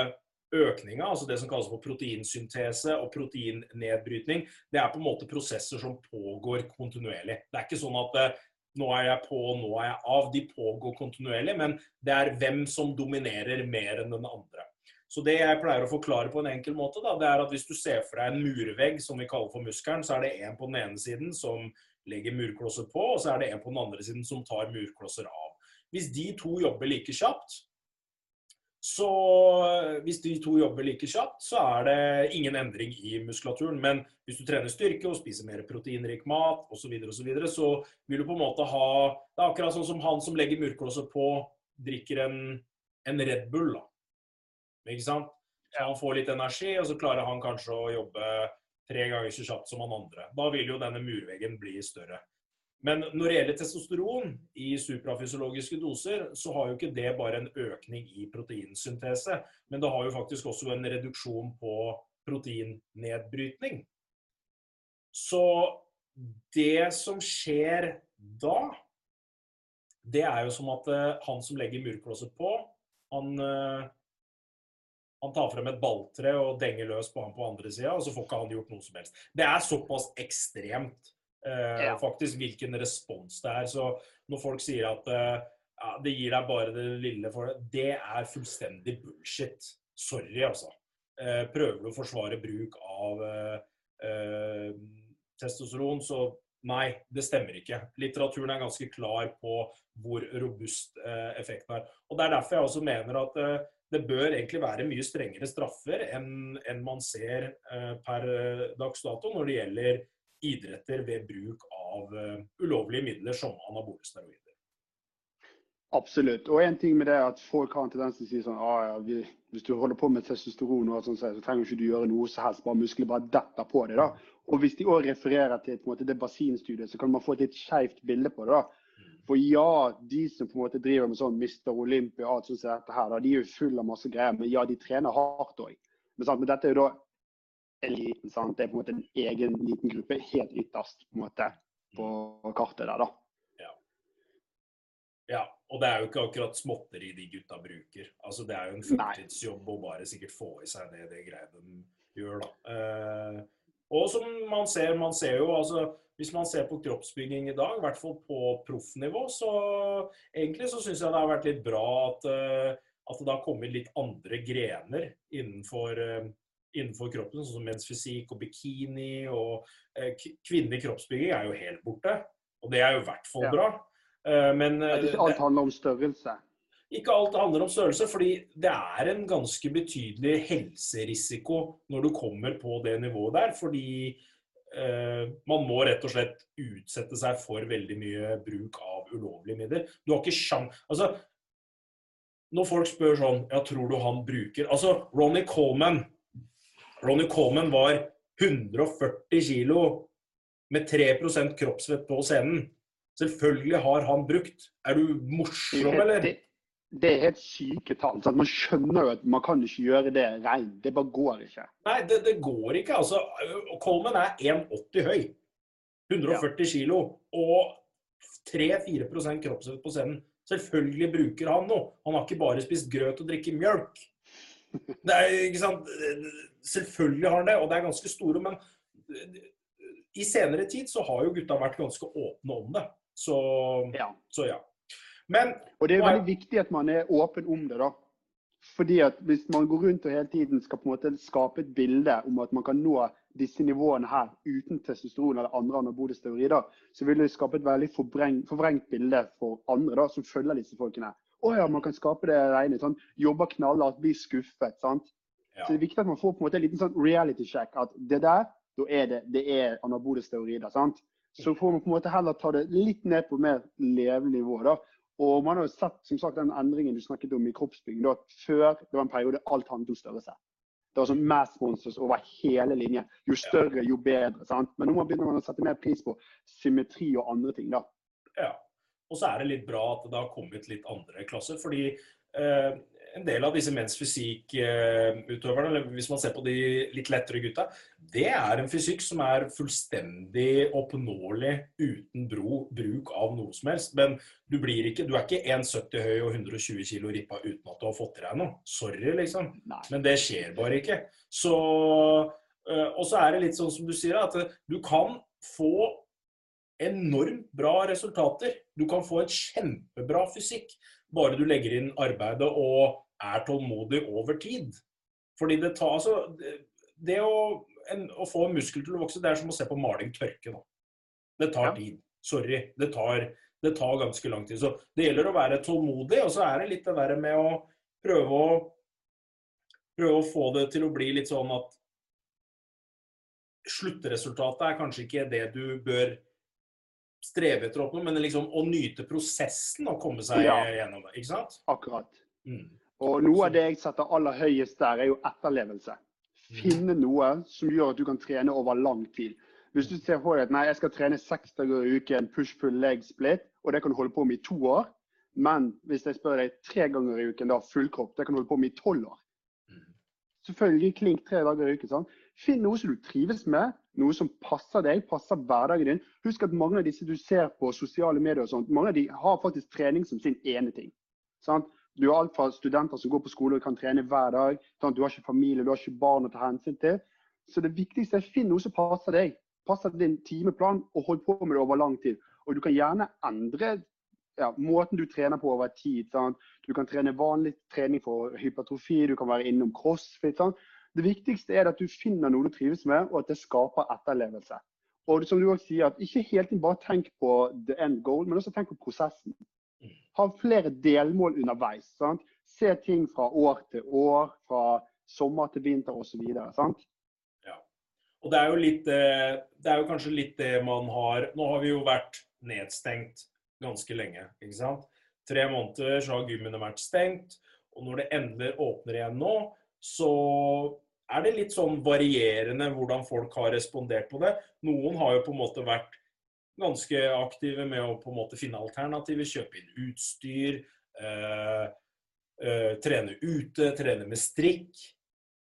A: økninga, altså det som kalles for proteinsyntese og proteinnedbrytning, det er på en måte prosesser som pågår kontinuerlig. Det er ikke sånn at eh, nå er jeg på, nå er jeg av. De pågår kontinuerlig, men det er hvem som dominerer mer enn den andre. Så det jeg pleier å forklare på en enkel måte, da, det er at hvis du ser for deg en murvegg som vi kaller for muskelen, så er det en på den ene siden som legger murklosser på, og så er det en på den andre siden som tar murklosser av. Hvis de to jobber like kjapt, så hvis de to jobber like kjapt, så er det ingen endring i muskulaturen. Men hvis du trener styrke og spiser mer proteinrik mat osv., så, videre, og så, videre, så vil du på en måte ha Det er akkurat sånn som han som legger murklosser på, drikker en, en Red Bull. da. Ikke sant? Han får litt energi, og så klarer han kanskje å jobbe tre ganger så kjapt som han andre. Da vil jo denne murveggen bli større. Men når det gjelder testosteron i suprafysiologiske doser, så har jo ikke det bare en økning i proteinsyntese, men det har jo faktisk også en reduksjon på proteinnedbrytning. Så det som skjer da, det er jo som at uh, han som legger murklosset på, han, uh, han tar frem et balltre og denger løs på han på andre sida, og så får ikke han gjort noe som helst. Det er såpass ekstremt ja. faktisk hvilken respons det er. Så når folk sier at ja, det gir deg bare det lille for det, det er fullstendig bullshit. Sorry, altså. prøver du å forsvare bruk av testosteron, så Nei, det stemmer ikke. Litteraturen er ganske klar på hvor robust eh, effekten er. Og Det er derfor jeg også mener at eh, det bør egentlig være mye strengere straffer enn, enn man ser eh, per eh, dags dato når det gjelder idretter ved bruk av uh, ulovlige midler som anabole steroider.
B: Absolutt. Og en ting med det er at folk har en tendens til å si sånn ah, ja, vi, Hvis du holder på med testosteron, og sånn, så trenger du ikke gjøre noe som helst. bare Muskler bare detter på det. da. Og hvis de òg refererer til måte, det basinstudiet, så kan man få et litt skeivt bilde på det. da. For ja, de som på en måte driver med sånn Mr. Olympia og alt sånt som dette her, da, de er jo full av masse greier. Men ja, de trener hardt òg. Men, men, dette er jo da eliten. sant? Det er på en måte en egen liten gruppe helt ytterst på en måte på kartet der, da.
A: Ja. ja. Og det er jo ikke akkurat småtteri de gutta bruker. Altså, Det er jo en fulltidsjobb å bare sikkert få i seg det, det greiene de gjør, da. Uh, og som man ser, man ser jo altså Hvis man ser på kroppsbygging i dag, i hvert fall på proffnivå, så egentlig så syns jeg det har vært litt bra at, eh, at det har kommet litt andre grener innenfor, eh, innenfor kroppen, sånn som mensfysikk og bikini. og eh, Kvinnelig kroppsbygging er jo helt borte, og det er jo i hvert fall bra.
B: Men, alt handler om størrelse?
A: Ikke alt handler om størrelse, fordi det er en ganske betydelig helserisiko når du kommer på det nivået der. Fordi eh, man må rett og slett utsette seg for veldig mye bruk av ulovlige midler. Du har ikke sjans... Altså, når folk spør sånn Ja, tror du han bruker Altså, Ronny Coleman Ronny Coleman var 140 kilo med 3% kroppsvett på scenen. Selvfølgelig har han brukt. Er du morsom, eller?
B: det er helt syke tall. Så man skjønner jo at man kan ikke gjøre det reint. Det bare går ikke.
A: Nei, det, det går ikke. altså. Coleman er 1,80 høy. 140 ja. kilo og 3-4% kroppsvekt på scenen. Selvfølgelig bruker han noe. Han har ikke bare spist grøt og drikke mjølk. Det er, ikke sant? Selvfølgelig har han det, og det er ganske store. Men i senere tid så har jo gutta vært ganske åpne om det. Så ja. Så ja.
B: Men, og det er veldig viktig at man er åpen om det. da. Fordi at Hvis man går rundt og hele tiden skal på en måte skape et bilde om at man kan nå disse nivåene her uten testosteron eller andre anabole teorier, så vil det skape et veldig forvrengt bilde for andre da, som følger disse folkene. Å ja, man kan skape det rene. Sånn, jobber knallhardt, blir skuffet. sant? Ja. Så det er viktig at man får på en måte en liten sånn reality check. At det der, da er det, det er anabole steroider. sant? Så får man på en måte heller ta det litt ned på mer levende nivå. da, og man har jo sett som sagt, den endringen du snakket om i kroppsbygging. Da, før det var en periode alt handlet om størrelse. Det var sånn mass monsters over hele linjen. Jo større, jo bedre. sant? Men nå begynner man å sette mer pris på symmetri og andre ting. da.
A: Ja. Og så er det litt bra at det har kommet litt andre klasser. fordi eh, en del av disse menns fysikkutøverne, eller hvis man ser på de litt lettere gutta, det er en fysikk som er fullstendig oppnåelig uten bro, bruk av noe som helst. Men du, blir ikke, du er ikke 1,70 høy og 120 kg rippa uten at du har fått i deg noe. Sorry, liksom. Nei. Men det skjer bare ikke. Så, øh, og så er det litt sånn som du sier, at du kan få enormt bra resultater. Du kan få en kjempebra fysikk bare du legger inn arbeidet og er tålmodig over tid. Fordi det tar altså Det å, en, å få en muskel til å vokse, det er som å se på maling tørke. Da. Det tar ja. tid. Sorry. Det tar, det tar, ganske lang tid. Så det gjelder å være tålmodig, og så er det litt det der med å prøve å prøve å få det til å bli litt sånn at sluttresultatet er kanskje ikke det du bør streve etter å oppnå, men liksom å nyte prosessen og komme seg ja. gjennom det. ikke sant?
B: Akkurat. Mm. Og noe av det jeg setter aller høyest der, er jo etterlevelse. Finne noe som gjør at du kan trene over lang tid. Hvis du ser for deg at nei, jeg skal trene seks dager i uken, push pull leg split, og det kan du holde på med i to år. Men hvis jeg spør deg tre ganger i uken, da full kropp, det kan du holde på med i tolv år. Selvfølgelig klink tre dager i uken. Sånn. Finn noe som du trives med, noe som passer deg, passer hverdagen din. Husk at mange av disse du ser på sosiale medier, og sånt, mange av de har faktisk trening som sin ene ting. Sant? Du har alt fra studenter som går på skole og kan trene hver dag. Sant? Du har ikke familie, du har ikke barn å ta hensyn til. Så det viktigste er å finne noe som passer deg. Passer din timeplan, og hold på med det over lang tid. Og du kan gjerne endre ja, måten du trener på over tid. Sant? Du kan trene vanlig trening for hypertrofi, du kan være innom crossfit. Sant? Det viktigste er at du finner noe du trives med, og at det skaper etterlevelse. Og som du også sier, at Ikke helt bare tenk på the end goal, men også tenk på prosessen. Ha flere delmål underveis. Sant? Se ting fra år til år, fra sommer til vinter osv.
A: Og det er, jo litt, det er jo kanskje litt det man har Nå har vi jo vært nedstengt ganske lenge. ikke sant? Tre måneder så har gymmene vært stengt. Og når det endelig åpner igjen nå, så er det litt sånn varierende hvordan folk har respondert på det. Noen har jo på en måte vært ganske aktive med å på en måte finne alternativer, kjøpe inn utstyr, øh, øh, trene ute, trene med strikk.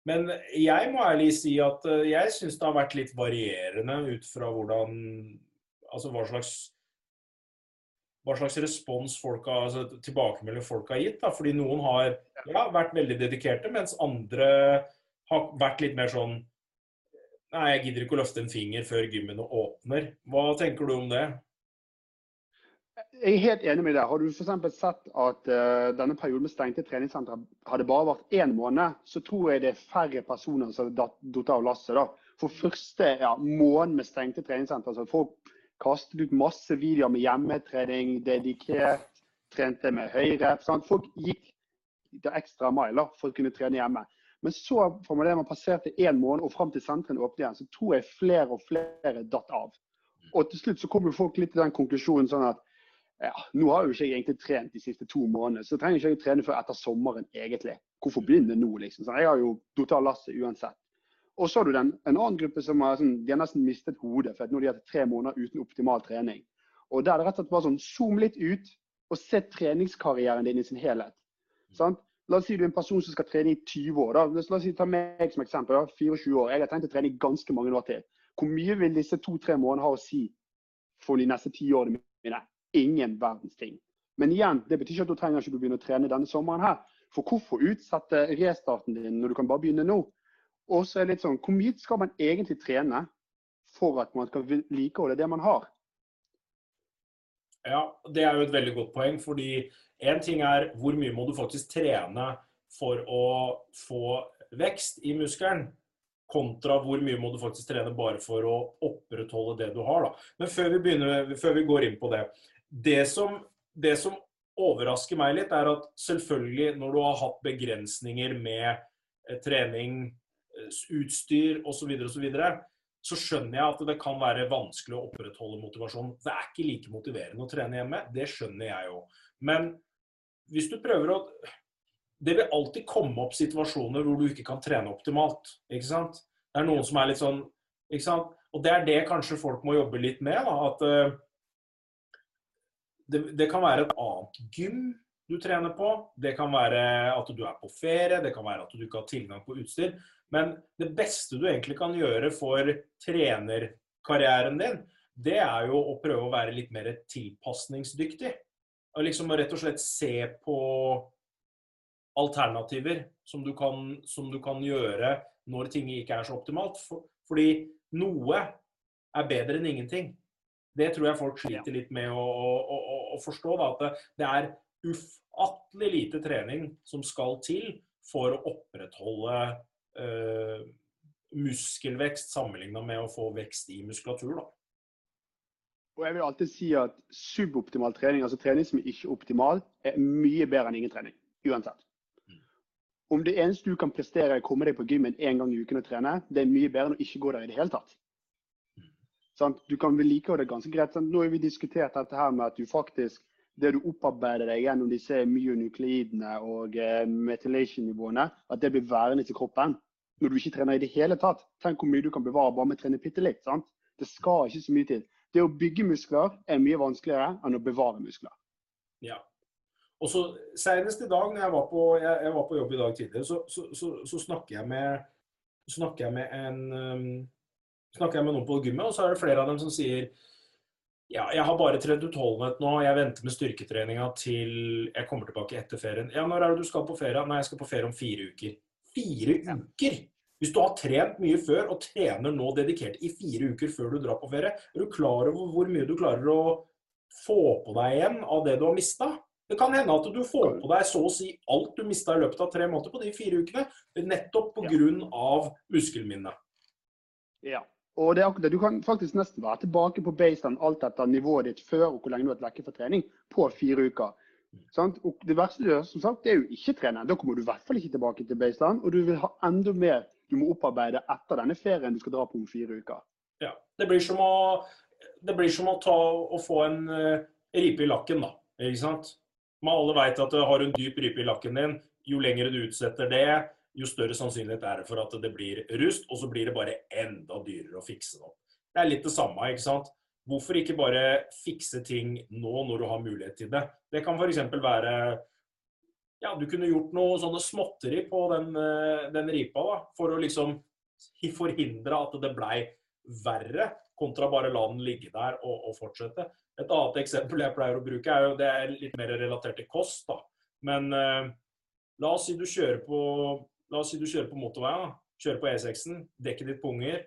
A: Men jeg må ærlig si at eh, jeg syns det har vært litt varierende ut fra hvordan Altså hva slags hva slags respons folk har, altså tilbakemelding folk har gitt. Da. Fordi noen har ja, vært veldig dedikerte, mens andre har vært litt mer sånn Nei, jeg gidder ikke å løfte en finger før gymmene åpner. Hva tenker du om det?
B: Jeg er helt enig med deg. Har du f.eks. sett at uh, denne perioden med stengte treningssentre hadde bare vært én måned, så tror jeg det er færre personer som datt av lasset. da. For første ja, måned med stengte treningssentre, så folk kastet ut masse videoer med hjemmetrening, dedikert, trente med høyre. Folk gikk ekstra miler for å kunne trene hjemme. Men så fra det man passerte én måned og fram til sentrene åpnet igjen, så tror jeg flere og flere datt av. Og til slutt så kom folk litt til den konklusjonen sånn at ja, nå har jo ikke jeg egentlig trent de siste to månedene, så trenger ikke jeg trene før etter sommeren egentlig. Hvorfor begynne nå, liksom? Så jeg har jo av lasset uansett. Og så har du den, en annen gruppe som er sånn, de har nesten mistet hodet for nå de har hatt tre måneder uten optimal trening. Og Der er det rett og slett bare sånn zoom litt ut og se treningskarrieren din i sin helhet. Sant? La oss si du er en person som skal trene i 20 år. da. La oss si, Ta meg som eksempel. da, 24 år. Jeg har tenkt å trene i ganske mange år til. Hvor mye vil disse to-tre månedene ha å si for de neste ti årene mine? Ingen verdens ting. Men igjen, det betyr ikke at du trenger ikke å begynne å trene denne sommeren her. For hvorfor utsette restarten din når du kan bare begynne nå? Og så er det litt sånn, Hvor mye skal man egentlig trene for at man skal vedlikeholde det man har?
A: Ja, Det er jo et veldig godt poeng. fordi én ting er hvor mye må du faktisk trene for å få vekst i muskelen, kontra hvor mye må du faktisk trene bare for å opprettholde det du har. da. Men før vi, begynner, før vi går inn på det det som, det som overrasker meg litt, er at selvfølgelig når du har hatt begrensninger med eh, trening, utstyr osv., så, og så, videre, så skjønner jeg at det kan være vanskelig å opprettholde motivasjon. Det er ikke like motiverende å trene hjemme, det skjønner jeg jo. Men hvis du prøver å Det vil alltid komme opp situasjoner hvor du ikke kan trene optimalt. ikke sant? Det er noen som er litt sånn ikke sant? Og det er det kanskje folk må jobbe litt med. da, At uh, det, det kan være et annet gym du trener på. Det kan være at du er på ferie, det kan være at du ikke har tilgang på utstyr. Men det beste du egentlig kan gjøre for trenerkarrieren din, det er jo å prøve å være litt mer tilpasningsdyktig. Og liksom rett og slett se på alternativer som du kan, som du kan gjøre når ting ikke er så optimalt. For, fordi noe er bedre enn ingenting. Det tror jeg folk sliter litt med å, å, å, forstå. Da, at det er ufattelig lite trening som skal til for å opprettholde uh, muskelvekst sammenligna med å få vekst i muskulatur. Da.
B: Og jeg vil alltid si at suboptimal trening, altså trening som er ikke optimal, er mye bedre enn ingen trening. Uansett. Mm. Om det eneste du kan prestere er å komme deg på gymmen én gang i uken og trene, det er mye bedre enn å ikke gå der i det hele tatt. Sånn, du kan vedlikeholde det ganske greit. Sånn, nå har vi diskutert dette her med at du faktisk det du opparbeider deg gjennom disse myonukleidene og eh, methylation-nivåene, at det blir værende i kroppen når du ikke trener i det hele tatt. Tenk hvor mye du kan bevare bare med å trene bitte litt. sant? Det skal ikke så mye til. Det å bygge muskler er mye vanskeligere enn å bevare muskler.
A: Ja. Og så Senest i dag når jeg var på, jeg, jeg var på jobb i dag tidligere, så, så, så, så snakker, jeg med, snakker jeg med en um, snakker jeg med noen på gymmet, og så er det flere av dem som sier ja, jeg har bare trent utholdenhet nå, jeg venter med styrketreninga til jeg kommer tilbake etter ferien. Ja, når er det du skal på ferie? Nei, jeg skal på ferie om fire uker. Fire uker! Hvis du har trent mye før og trener nå dedikert i fire uker før du drar på ferie, er du klar over hvor mye du klarer å få på deg igjen av det du har mista? Det kan hende at du får på deg så å si alt du mista i løpet av tre måneder på de fire ukene, nettopp pga. Ja. muskelminnet.
B: Ja. Og det er akkurat det. Du kan faktisk nesten være tilbake på baseline alt etter nivået ditt før og hvor lenge du har vært vekke fra trening, på fire uker. Sant? Og det verste du gjør, som sagt, det er jo ikke trene. Da kommer du i hvert fall ikke tilbake til baseline, og du vil ha enda mer du må opparbeide etter denne ferien du skal dra på om fire uker.
A: Ja, Det blir som å, blir som å ta og få en uh, ripe i lakken, da. Ikke sant? Man alle veit at du har en dyp ripe i lakken din. Jo lenger du utsetter det, jo større sannsynlighet er det for at det blir rust, og så blir det bare enda dyrere å fikse det opp. Det er litt det samme, ikke sant. Hvorfor ikke bare fikse ting nå når du har mulighet til det? Det kan f.eks. være ja, du kunne gjort noe sånne småtteri på den, eh, den ripa da, for å liksom forhindre at det blei verre, kontra bare la den ligge der og, og, fortsette. Et annet eksempel jeg pleier å bruke, er jo det er litt mer relatert til kost. da. Men eh, la oss si du kjører på La oss si du kjører på motorveien, kjører på E6-en, dekket ditt punger.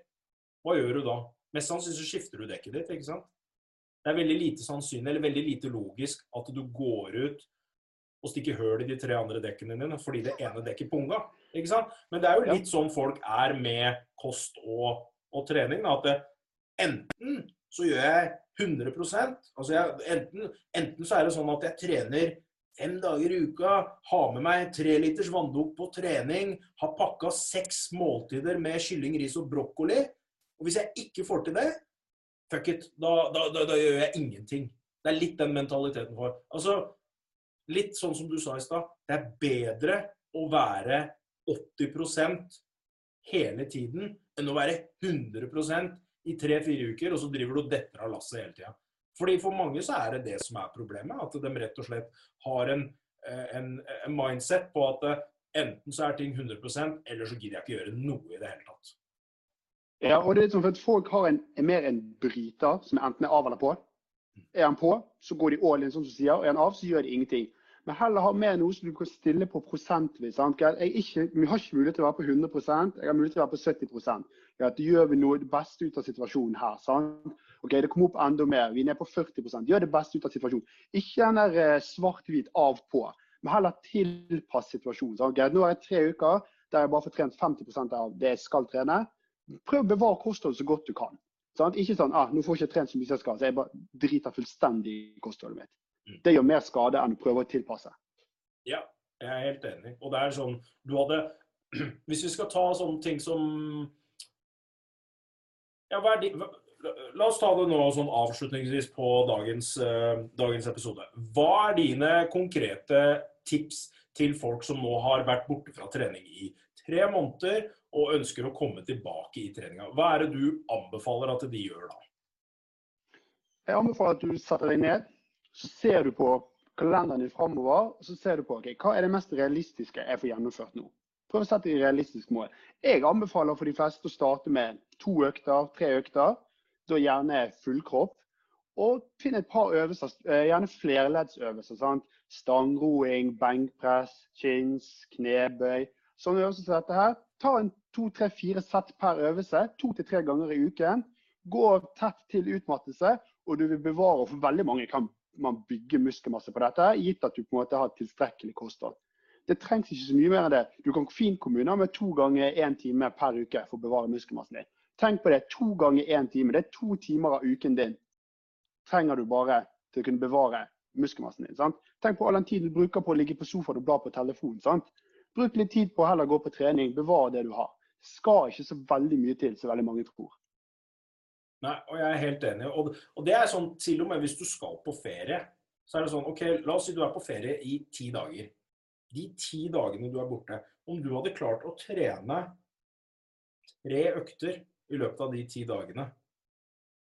A: Hva gjør du da? Mest sannsynlig så skifter du dekket ditt. ikke sant? Det er veldig lite sannsynlig, eller veldig lite logisk at du går ut og stikker høl i de tre andre dekkene dine fordi det ene dekket punga. ikke sant? Men det er jo litt sånn folk er med kost og, og trening. Da, at det, enten så gjør jeg 100 altså jeg, enten, enten så er det sånn at jeg trener fem dager i uka, har med meg tre liters vanndunk på trening, har pakka seks måltider med kylling, ris og brokkoli. Og hvis jeg ikke får til det, fuck it, da, da, da, da gjør jeg ingenting. Det er litt den mentaliteten for. Altså, litt sånn som du sa i stad, det er bedre å være 80% hele tiden enn å være 100% i tre-fire uker, og så driver du og detter av lasset hele tida. Fordi For mange så er det det som er problemet. At de rett og slett har en, eh, en, en mindset på at eh, enten så er ting 100% eller så gidder jeg ikke gjøre noe i det hele tatt.
B: Ja, og det er sånn at Folk har en, er mer en bryter som enten er av eller på. Er han på, så går de all in, som du sier. Er han av, så gjør de ingenting. Men heller ha med noe som du kan stille på prosentvis. Jeg ikke, vi har ikke mulighet til å være på 100% jeg har mulighet til å være på 70% ja, Da gjør vi noe det beste ut av situasjonen her. sant? OK, det kommer opp enda mer. Vi er nede på 40% Gjør det beste ut av situasjonen. Ikke den der eh, svart-hvit av-på, men heller tilpass situasjonen. Sant? nå har jeg tre uker der jeg bare får trent 50 av det jeg skal trene. Prøv å bevare kostholdet så godt du kan. Sant? Ikke sånn ah, nå får jeg ikke trent så mye jeg skal, så jeg bare driter fullstendig i kostholdet mitt. Mm. Det gjør mer skade enn å prøve å tilpasse.
A: Ja, jeg er helt enig. Og det er sånn du hadde Hvis vi skal ta sånne ting som ja, hva er de, La oss ta det nå sånn avslutningsvis på dagens, uh, dagens, episode. Hva er dine konkrete tips til folk som nå har vært borte fra trening i tre måneder og ønsker å komme tilbake i treninga? Hva er det du anbefaler at de gjør da?
B: Jeg anbefaler at du setter deg ned. Så ser du på kalenderen din framover, så ser du på okay, hva er det mest realistiske jeg får gjennomført nå. Prøv å sette et realistisk mål. Jeg anbefaler for de fleste å starte med to økter, tre økter da gjerne full kropp. Og finn et par øvelser, eh, gjerne flerleddsøvelser. Sant? Stangroing, benkpress, chins, knebøy. Sånne øvelser som dette her. Ta en to, tre, fire sett per øvelse, to til tre ganger i uken. Gå tett til utmattelse, og du vil bevare For veldig mange kan man bygge muskelmasse på dette, gitt at du på en måte har tilstrekkelig kosthold. Det trengs ikke så mye mer enn det. Du kan fint kommune med to ganger én time per uke for å bevare muskelmassen din. Tenk på det. To ganger én time. Det er to timer av uken din. Trenger du bare til å kunne bevare muskelmassen din. Sant? Tenk på all den tiden du bruker på å ligge på sofaen og bla på telefonen. Bruk litt tid på å heller gå på trening. Bevar det du har. Skal ikke så veldig mye til som veldig mange tror.
A: Nei, og jeg er helt enig. Og, og, det er sånn til og med hvis du skal på ferie, så er det sånn OK, la oss si du er på ferie i ti dager. De ti dagene du er borte, om du hadde klart å trene tre økter i løpet av de ti dagene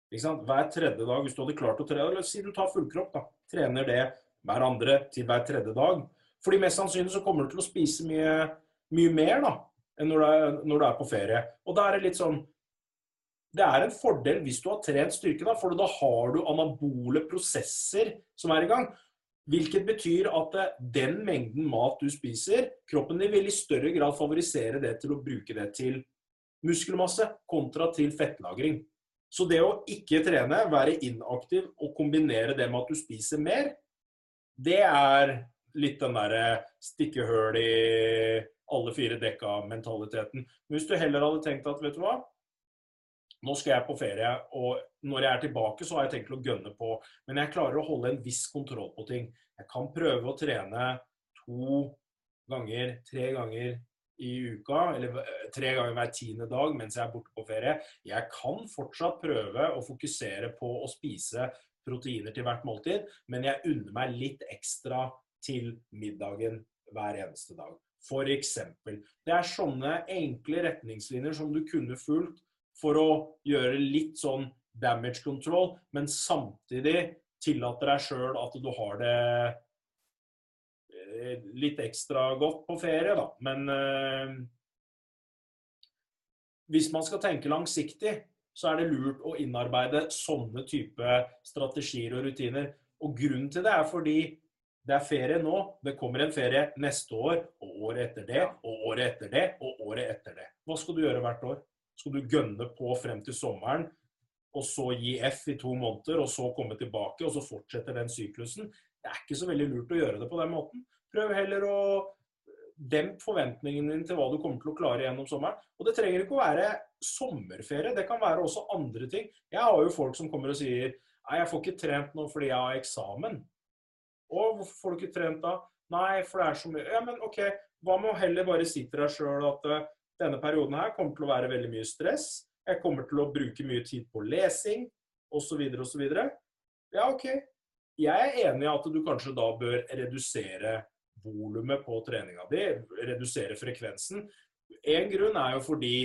A: ikke sant? Hver tredje dag, hvis du hadde klart å trene La oss si du tar fullkropp, da. Trener det hver andre til hver tredje dag. Fordi mest sannsynlig så kommer du til å spise mye, mye mer da, enn når du, er, når du er på ferie. Og da er det litt sånn det er en fordel hvis du har trent styrke, da, for da har du anabole prosesser som er i gang. Hvilket betyr at den mengden mat du spiser, kroppen din vil i større grad favorisere det til å bruke det til muskelmasse kontra til fettlagring. Så det å ikke trene, være inaktiv og kombinere det med at du spiser mer, det er litt den derre stikke høl i alle fire dekka-mentaliteten. Men hvis du heller hadde tenkt at vet du hva, nå skal jeg på ferie, og når jeg er tilbake, så har jeg tenkt å gønne på. Men jeg klarer å holde en viss kontroll på ting. Jeg kan prøve å trene to ganger, tre ganger i uka, eller tre ganger hver tiende dag mens jeg er borte på ferie. Jeg kan fortsatt prøve å fokusere på å spise proteiner til hvert måltid, men jeg unner meg litt ekstra til middagen hver eneste dag. Eksempel. Det er sånne enkle retningslinjer som du kunne fulgt for å gjøre litt sånn damage control, men samtidig tillate deg sjøl at du har det eh, litt ekstra godt på ferie, da. Men øh, hvis man skal tenke langsiktig, så er det lurt å innarbeide sånne type strategier og rutiner. Og grunnen til det er fordi det er ferie nå, det kommer en ferie neste år, og året etter det, og året etter det, og året etter det. Hva skal du gjøre hvert år? Skal du gønne på frem til sommeren, og så gi F i to måneder, og så komme tilbake, og så fortsetter den syklusen? Det er ikke så veldig lurt å gjøre det på den måten. Prøv heller å dempe forventningene dine til hva du kommer til å klare gjennom sommeren. Og det trenger ikke å være sommerferie, det kan være også andre ting. Jeg har jo folk som kommer og sier Nei, jeg får ikke trent nå fordi jeg har eksamen. Og hvorfor får du ikke trent da? Nei, for det er så mye Ja, men OK, hva med å heller bare si til deg sjøl at eh, denne perioden her kommer til å være veldig mye stress. Jeg kommer til å bruke mye tid på lesing osv. osv. Ja, OK. Jeg er enig i at du kanskje da bør redusere volumet på treninga di, redusere frekvensen. En grunn er jo fordi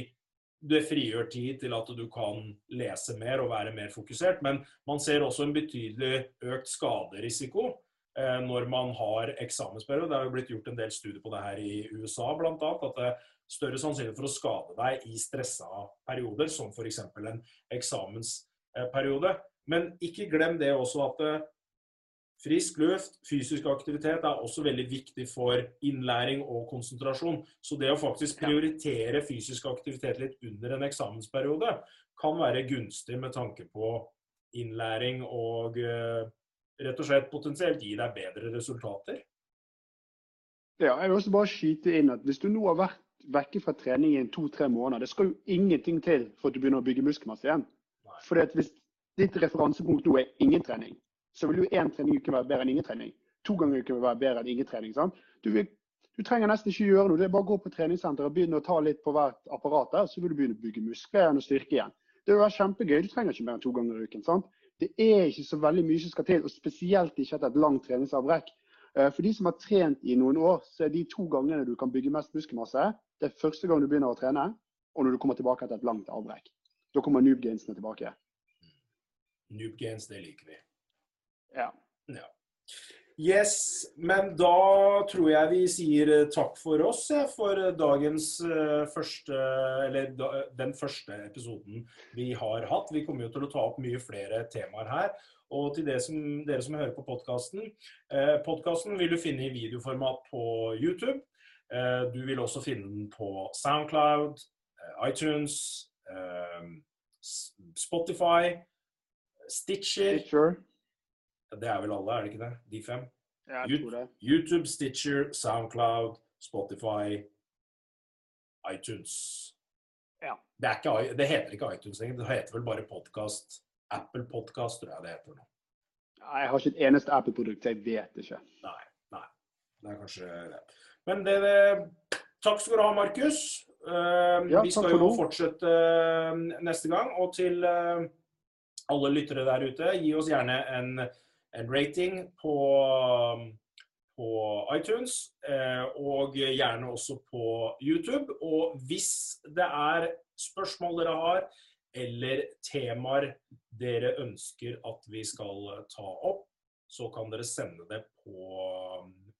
A: det frigjør tid til at du kan lese mer og være mer fokusert. Men man ser også en betydelig økt skaderisiko når man har eksamensperiode. Det har jo blitt gjort en del studier på det her i USA bl.a. At det er større sannsynlighet for å skade deg i stressa perioder, som f.eks. en eksamensperiode. Men ikke glem det også at eh, frisk luft, fysisk aktivitet, er også veldig viktig for innlæring og konsentrasjon. Så det å faktisk prioritere fysisk aktivitet litt under en eksamensperiode kan være gunstig med tanke på innlæring og eh, rett og slett potensielt gi deg bedre resultater.
B: Ja, jeg vil også bare skyte inn at Hvis du nå har vært vekke fra trening i to-tre måneder. Det skal jo ingenting til for at du begynner å bygge muskelmasse igjen. For hvis ditt referansepunkt nå er ingen trening, så vil jo én trening ikke være bedre enn ingen trening. To ganger i uken vil være bedre enn ingen trening. sant? Du, vil, du, trenger nesten ikke gjøre noe. Det er bare å gå på treningssenteret og begynne å ta litt på hvert apparat der, så vil du begynne å bygge muskler igjen og styrke igjen. Det vil være kjempegøy. Du trenger ikke mer enn to ganger i uken. sant? Det er ikke så veldig mye som skal til, og spesielt ikke etter et langt treningsavbrekk. Eh, for de som har trent i noen år, så er de to gangene du kan bygge mest muskelmasse, det er første gang du begynner å trene, og når du kommer tilbake etter et langt avbrekk. Da kommer noob-gainsene tilbake.
A: Noob-gains, det liker vi.
B: Ja.
A: ja. Yes, men da tror jeg vi sier eh, takk for oss for dagens uh, første Eller den første episoden vi har hatt. Vi kommer jo til å ta opp mye flere temaer her. Og til som, dere som hører på podkasten eh, Podkasten vil du finne i videoformat på YouTube. Eh, du vil også finne den på Soundcloud, eh, iTunes, eh, Spotify, Stitcher.
B: Stitcher.
A: Det er vel alle, er det ikke det? De fem?
B: Ja, jeg tror det.
A: YouTube, Stitcher, Soundcloud, Spotify, iTunes.
B: Ja.
A: Det, ikke, det heter ikke iTunes lenger, det heter vel bare podkast. Apple Podcast, tror jeg det heter nå.
B: Jeg har ikke et eneste Apple-produkt, jeg vet ikke.
A: Nei, nei. Det er kanskje det. Men det, det Takk skal du ha, Markus. Uh, ja, vi skal jo fortsette uh, neste gang. Og til uh, alle lyttere der ute, gi oss gjerne en, en rating på, på iTunes, eh, og gjerne også på YouTube. Og hvis det er spørsmål dere har, eller temaer dere ønsker at vi skal ta opp, så kan dere sende det på,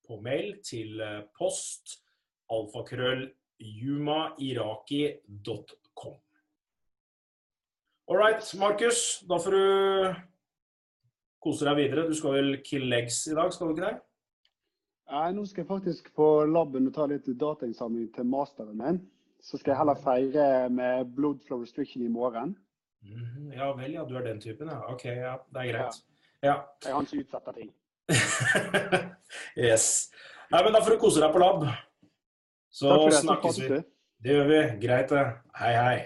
A: på mail til post alfakrøll jumairaki.com. All right, Markus. Da får du kose deg videre. Du skal vel kill legs i dag, skal du ikke det?
B: Nei, nå skal jeg faktisk på laben og ta litt datainnsamling til masteren min. Så skal jeg heller feire med blood flow restriction i morgen.
A: Mm, ja vel, ja. Du er den typen, ja. OK, ja. Det er greit. Ja.
B: Jeg han som utsetter ting.
A: yes. Nei, men da får du kose deg på lab. Så snakkes vi. Det gjør vi. Greit, det. Hei, hei.